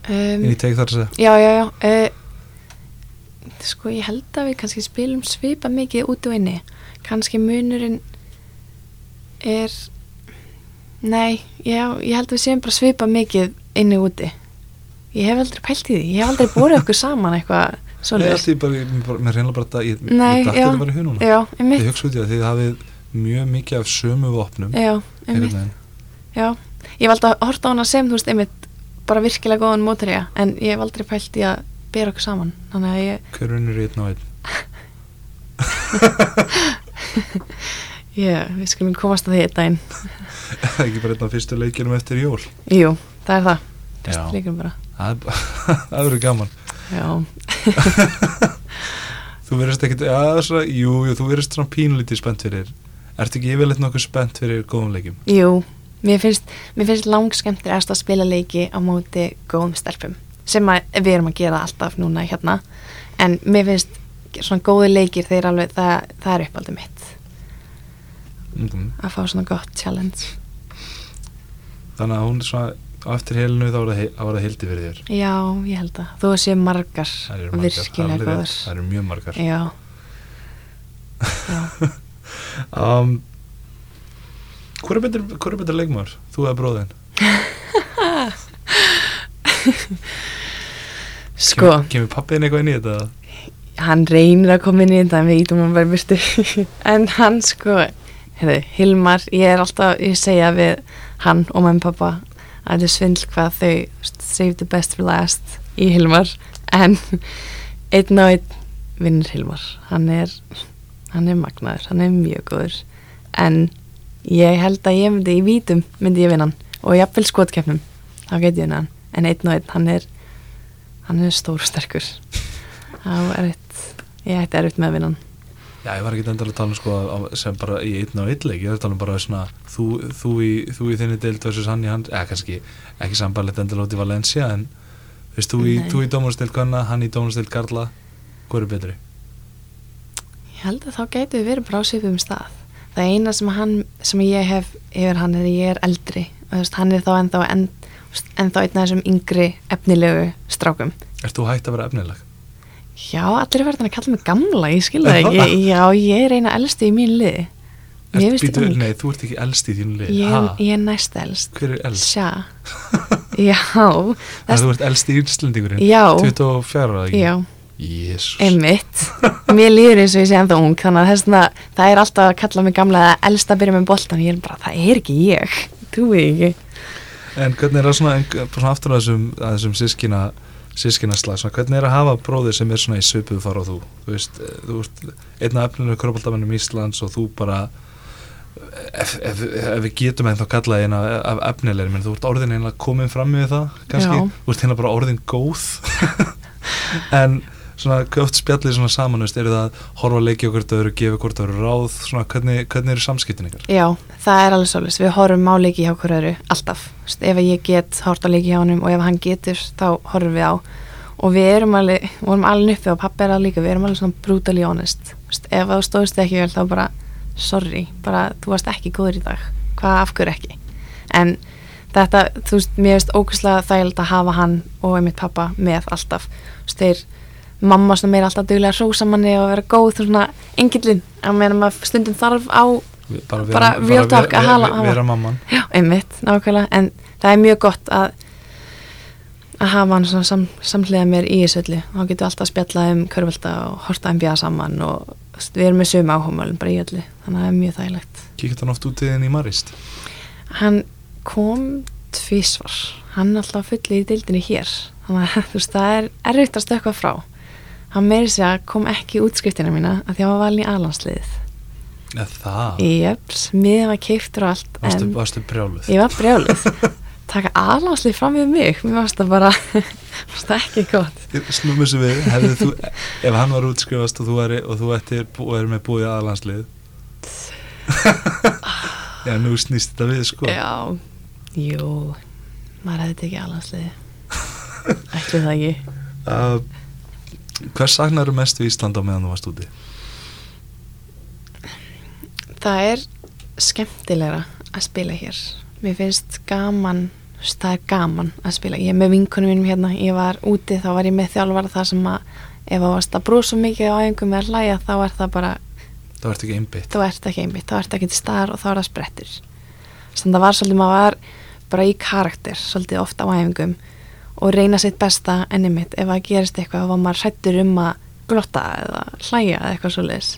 um, Inn í teik þar að segja Já, já, já uh, Sko, ég held að við kannski spilum svipa mikið út og inni. Kannski munurinn er nei, já, ég held að við séum bara svipa mikið inni og úti. Ég hef aldrei pælt í því, ég hef aldrei borðið okkur saman eitthvað ég- bara- mér reynilega bara þetta ég, ég dætti þetta bara í hununa Já, einmitt. hugsa út í það, þið hafið mjög mikið af sömu vopnum Já, já. Ég hef aldrei horta á hana sem, þú veist, einmitt bara virkilega góðan mótorja en ég hef aldrei pælt í að bera okkur saman. Þannig að ég, Hver unnur í einn og einn? ég, við skulum komast að því einn daginn. Ekki bara einn af fyrstu leikinum eftir jól? Jú, það er það, Já. fyrst líkum bara. Það er það verður gaman. Já, Þú verðist já, svona, jú, jú, þú verðist svona pínlítið spennt fyrir Ertu ekki yfirleitt nokkuð spennt fyrir góðum leikum? jú, mér finnst, mér finnst langskemmtilegast að spila leiki á móti góðum stelpum sem að, við erum að gera alltaf núna hérna. En mér finnst svona góði leikir þeir alveg, það, það er uppaldið mitt. Mm. að fá svona gott challenge. Þannig að hún er svona á eftir helinu þá er það hildi fyrir þér. Já, ég held að. Þú sé margar virkilega góðar það eru mjög margar. Já, Já. um, Hvor er betur, betur leikmaður? Þú eða bróðin? Sko, Kemur, kemur pappiðin eitthvað inn í þetta? hann reynir að koma inn í þetta en við ítum hann bara í burtu. En hann sko heyrðu, Hilmar, ég er alltaf ég segja við hann og og pappa að þetta er svindl hvað þau save the best for last í Hilmar. En einn og einn vinnur Hilmar. Hann er, hann er magnaður, hann er mjög góður. En ég held að ég myndi í vítum myndi ég vinna hann og jafnvel skotkeppnum. Þá get ég vinna hann en einn og einn hann er hann er stór og sterkur. Það var erfitt. Ég ætti erfitt með að vinna hann. Já, ég var ekki endalega að tala um sko sem bara í einn og einn leik, ég er að tala um bara svona þú, þú, í, þú í þinni deild versus hann í hans, eða kannski ekki sambarlegt endalega út í Valencia en veist, þú í, í dómarstild Gunna, hann í dómarstild Garla hvað er betri? ég held að þá gætu við verið svipum stað. Það eina sem hann sem ég hef yfir hann er ég er eldri. Og þú veist, hann er þá ennþá en, ennþá einn af þessum yngri efnilegu strákum. Ert þú hægt að vera efnileg? já, allir er verið að kalla mig gamla ég skilða Er ekki, já, ég er eina elsti í mín liði. Býtu, nei, þú ert ekki elst í þínu lið ég, ég er næst elst. Hver er elst? sjá já, Það þess, þú ert elst í Íslendingurinn. Já. 24 ára ekki? já. Jésús Einmitt, mér líður eins og ég sé ennþá ung þannig að þess að það er alltaf að kalla mig gamla eða elsta byrja með boltan ég er bara, það er ekki ég, trúi ekki En hvernig er það svona, svona aftur að þessum, að þessum sískina sískina slag, svona, hvernig er að hafa bróðir sem er svona í svipuðu fara og þú? Þú veist, eh, þú veist einn af efninu kroppaldamennum Íslands og þú bara ef, ef, ef við getum einn þá kallaði eina af efnilegri, menn þú ert orðin einlega komin fram með það, kannski, Já. þú ert hérna bara orðin góð. En svona, oft spjallið svona saman, veist, eru það að horfa að leiki okkur öðru, gefa hvort öðru ráð svona, hvernig, hvernig eru samskiptin ykkar? Já, það er alveg svolítið, við horfum á leiki hjá hverju öðru, alltaf. Ef ég get hort á leiki hjá honum og ef hann getur þá horfum við á. Og við erum alveg, vorum alveg uppi og pappi er það líka, við erum alveg svona brutally honest. Ef þú stóðst ekki vel þá bara sorry, bara þú varst ekki góður í dag. Hvað af hverju ekki? En þetta, þú veist, mér veist ógæslega þægild að hafa hann og einmitt pappa með alltaf, þú veist, þeir mamma svona meira alltaf duglega að rósa manni og vera góð, þú svona, engillin að meðan maður stundum þarf á Við- Bara, Bara real talk, að hala- vera, mamman. Já, einmitt, nákvæmlega, en það er mjög gott að að hafa hann svona sam, samhliða mér í þessu öllu. Þá getur alltaf spjallað um körfölda og horta NBA saman og við erum með sömu áhumölum bara í öllu, þannig að það er mjög þægilegt. Kíkert hann oft út í þinn í Marist? Hann kom tvísvar, hann er alltaf fulli í dildinni hér, þannig að það er erfitt að stökkva frá hann meiri sig að kom ekki útskriftina mína að því að hann var valin í alansliðið Eða það? Jeps, miðan var keiftur og allt Varstu, en varstu brjáluð? Ég var brjálið taka aðlandslið fram við mig mér varst það bara varst það ekki gott. Snúm þessu við, hefði þú, ef hann var útskrifast og þú væri, og þú ættir bú, er með búið aðlandslið Já, nú snýst þetta við, sko. Já, jú maður hefði tekið aðlandslið ætli það ekki. Uh, Hvers saknar mest við Ísland á meðan þú varst úti? það er skemmtilegra að spila hér. Mér finnst gaman það er gaman að spila. Ég er með vinkunum mínum hérna, ég var úti þá var ég með þjálfara það sem að ef það varst að brosa mikið á æfingum með að hlæja þá er það bara Það vart ekki einbytt þú ert ekki einmitt, þú ert ekki til staðar og þá er það sprettur þannig að það var svolítið, maður var bara í karakter svolítið ofta á æfingum og reyna sitt besta en einmitt ef það gerist eitthvað og maður hrættur um að glotta eða hlæja eða eitthvað svolítið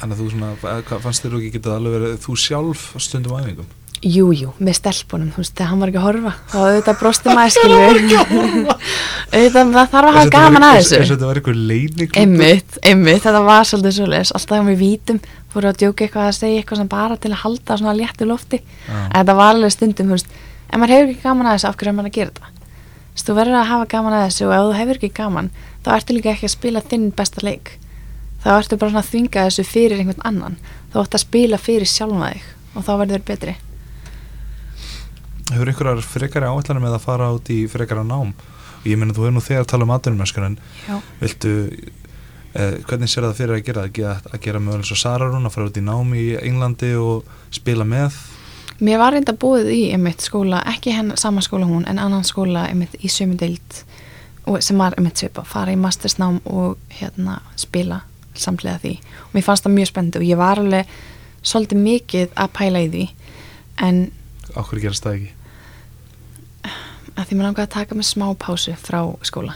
Þannig að þú svona, hvað fannst þér ekki getað alveg verið þú sjálf stundum á æfingum? Jú, með stelpunum, þú veist, þegar hann var ekki að horfa þá auðvitað brosti maður skilur auðvitað, þarf að hafa gaman að þessu. Þess að þetta var eitthvað leining Einmitt, einmitt, þetta var svolítið svolítið alltaf þegar við vítum, fóru að djóka eitthvað að segja eitthvað sem bara til að halda svona léttu lofti. En þetta var alveg stundum, þú veist ef maður hefur ekki gaman að þessu, af hverju er maður að gera þetta Þú verður að hafa gaman að þessu og ef þú hefur ekki gaman, þá ertu líka ekki að spila þinn besta leik. Þá ertu bara svona að þvinga þessu fyrir einhvern annan. Þá ættu að spila fyrir sjálfa þig og þá verður þér betri. Hefur einhverjar frekari áætlanir með að fara út í frekara nám? Og ég meina þú hefur nú þegar að tala um Já. viltu eh, hvernig sér það fyrir að gera að gera, gera mögulega svo Sararún að fara út í nám í Englandi og spila með Mér var reynda búið í einmitt skóla, ekki henn sama skóla hún en annan skóla einmitt í sömudeild sem var einmitt svipa, fara í mastersnám og hérna spila samlega því. Og mér fannst það mjög spennandi og ég var alveg svolítið mikið að pæla í því en Áhverju gerast það ekki? að því mér langaði að taka með smá pásu frá skóla.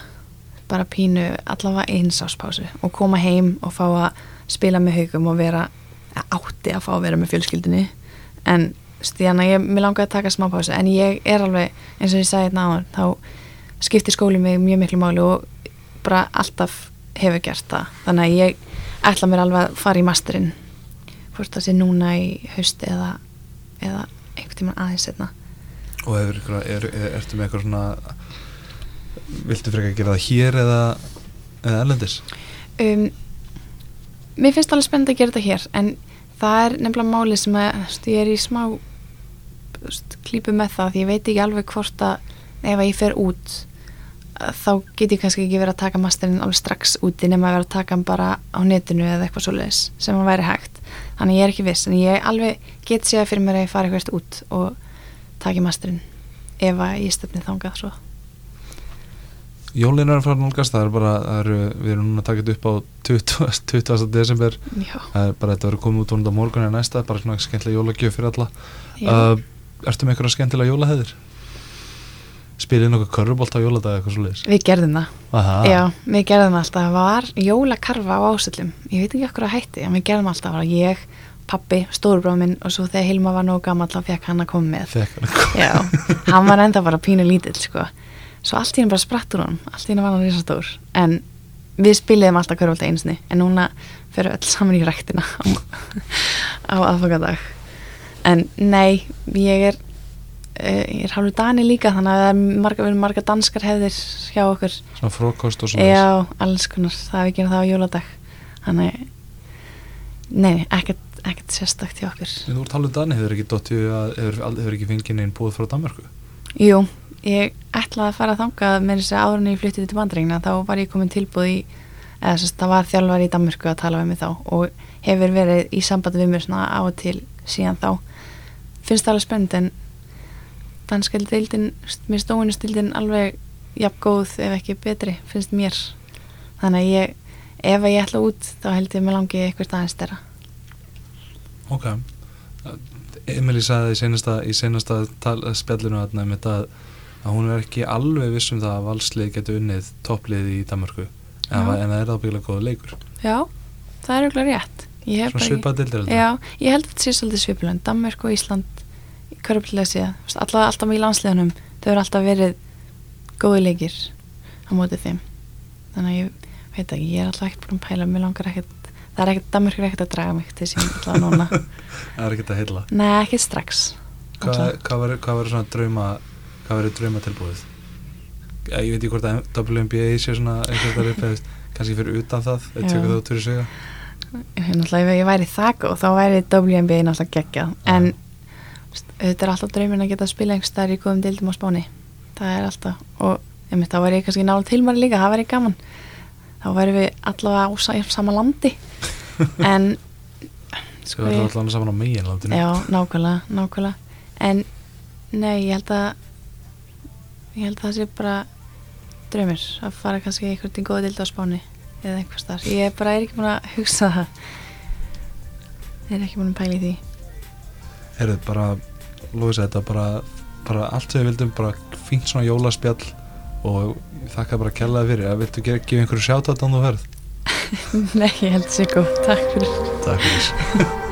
Bara pínu allavega eins ás pásu og koma heim og fá að spila með haugum og vera átti að fá að vera með fjölskyldinni en stíðan að ég, mér langaði að taka smá pásu en ég er alveg, eins og ég sagði þetta áður þá skiptir skóli mig mjög miklu máli og bara alltaf hefur gert það, þannig að ég ætla mér alveg að fara í masterinn. Hvort það sé núna í hausti eða, eða einhvern tíman aðeins setna Og er, er, ertu með eitthvað svona viltu frekar að gera það hér eða, eða erlendis? um, Mér finnst alveg spennandi að gera þetta hér en það er nefnilega máli sem að þú veist, ég er í smá veist, klípu með það því ég veit ekki alveg hvort að ef að ég fer út þá get ég kannski ekki verið að taka masterinn alveg strax úti nema að vera að taka hann bara á netinu eða eitthvað svoleiðis sem að væri hægt þannig ég er ekki viss en ég alveg get séð fyrir mér að ég fari eitthvað út og taki masterinn ef að ég stefni þangað svo Jólin er að fara nálgast, það er bara það eru, við erum núna þetta upp á 20. 20. desember, það er bara þetta verður komið út vonandi á morgun en næsta, bara svona skemmtilega jólagjöf fyrir alla uh, Ertu með eitthvað skemmtilega jólaheðir? Spilið nokkuð körfubolt á jóladag eitthvað svo leiðis? Við gerðum það. Aha, Já, við gerðum alltaf, það var jólakarfa á ásöllum, ég veit ekki okkur að hætti en við gerðum alltaf, ég, pappi, stórbróð minn og svo þegar Hilma var nógu gammal þá fekk hann að koma með. Fekk hann að koma. Já, hann var enda bara pínu lítill sko. svo allt í hann bara spratt úr honum. Allt í hann var hann risa stór en við spiliðum alltaf hverjum einsni en núna fyrir öll saman í ræktina á, á aðfokadag en nei, ég er uh, ég er hálfur dani líka þannig að það er marga, marga danskar hefðir hjá okkur. Svona frókost og svona Já, alls konar, það við gerum það á jóladag. Þannig Nei, ekkert, ekkert sérstakt hjá okkur. Þú ert halvur dani, hefur ekki dottið að hefur, hefur ekki fengið neinn búið frá Danmarku Jú, ég ætlaði að fara þangað með þess að en ég flyttið til bandringina þá var ég komin tilbúð í eða sérst, það var þjálfar í Danmörku að tala við mig þá og hefur verið í sambandi við mér svona á og til síðan þá finnst það alveg spennt en danska deildin, mér stóinu stildin alveg jafn góð ef ekki betri, finnst mér. Þannig að ég, ef að ég ætla út þá held ég mig langi eitthvað aðeins stærra. Ok. Emily sagði í senasta, í senasta tal, spjallinu að, nefnt, að, að hún er ekki alveg viss um það að valslið getur unnið topplið í Danmarku en, en það er ábyggilega góða leikur. Já, það er auðvitað rétt Svona bara ekki- svipað dildir Já, ég held að þetta sé svolítið svipulönd Danmark og Ísland Körplega sé alltaf, alltaf í landsliðunum þau eru alltaf verið góði leikir á móti þeim. Þannig að ég veit ekki, ég er alltaf ekkert búin að pæla. Mér langar ekkert, það er ekkert Danmark er ekkert að draga mig til sín alltaf núna. Það er ekki að heilla. Nei, ekki strax. Alltaf. hvað verður svona drauma hvað verður drauma tilbúið? Ja, ég veit ekki hvort að WNBA sé svona kannski fyrir utan það. Já. tökur náttúrulega ef ég væri það góð þá væri WNBA náttúrulega geggjað. En þetta er alltaf drauminn að geta að spila einhvers staðar í góðum deildum á Spáni. Það er alltaf og einmitt, þá væri ég kannski nála til maður líka, það væri gaman. Þá væri við allavega á sa- sama landi. En Sko sko það er ég, alltaf saman á meginlandinu. Já, nákvæmlega, nákvæmlega. En nei, ég held að ég held að það sé bara draumir að fara kannski einhvern til góða deildu á Spáni eða einhvers þar, ég bara er ekki búin að hugsa það ég er ekki búin að pæla í því Herðu, bara, Lóisa, þetta bara, bara allt sem við vildum, bara fínt svona jólaspjall og þakka bara kjallaði fyrir. Ef viltu gefa einhverju sjátt á þannig þú ferð? Nei, ég held sér góð, takk fyrir Takk fyrir.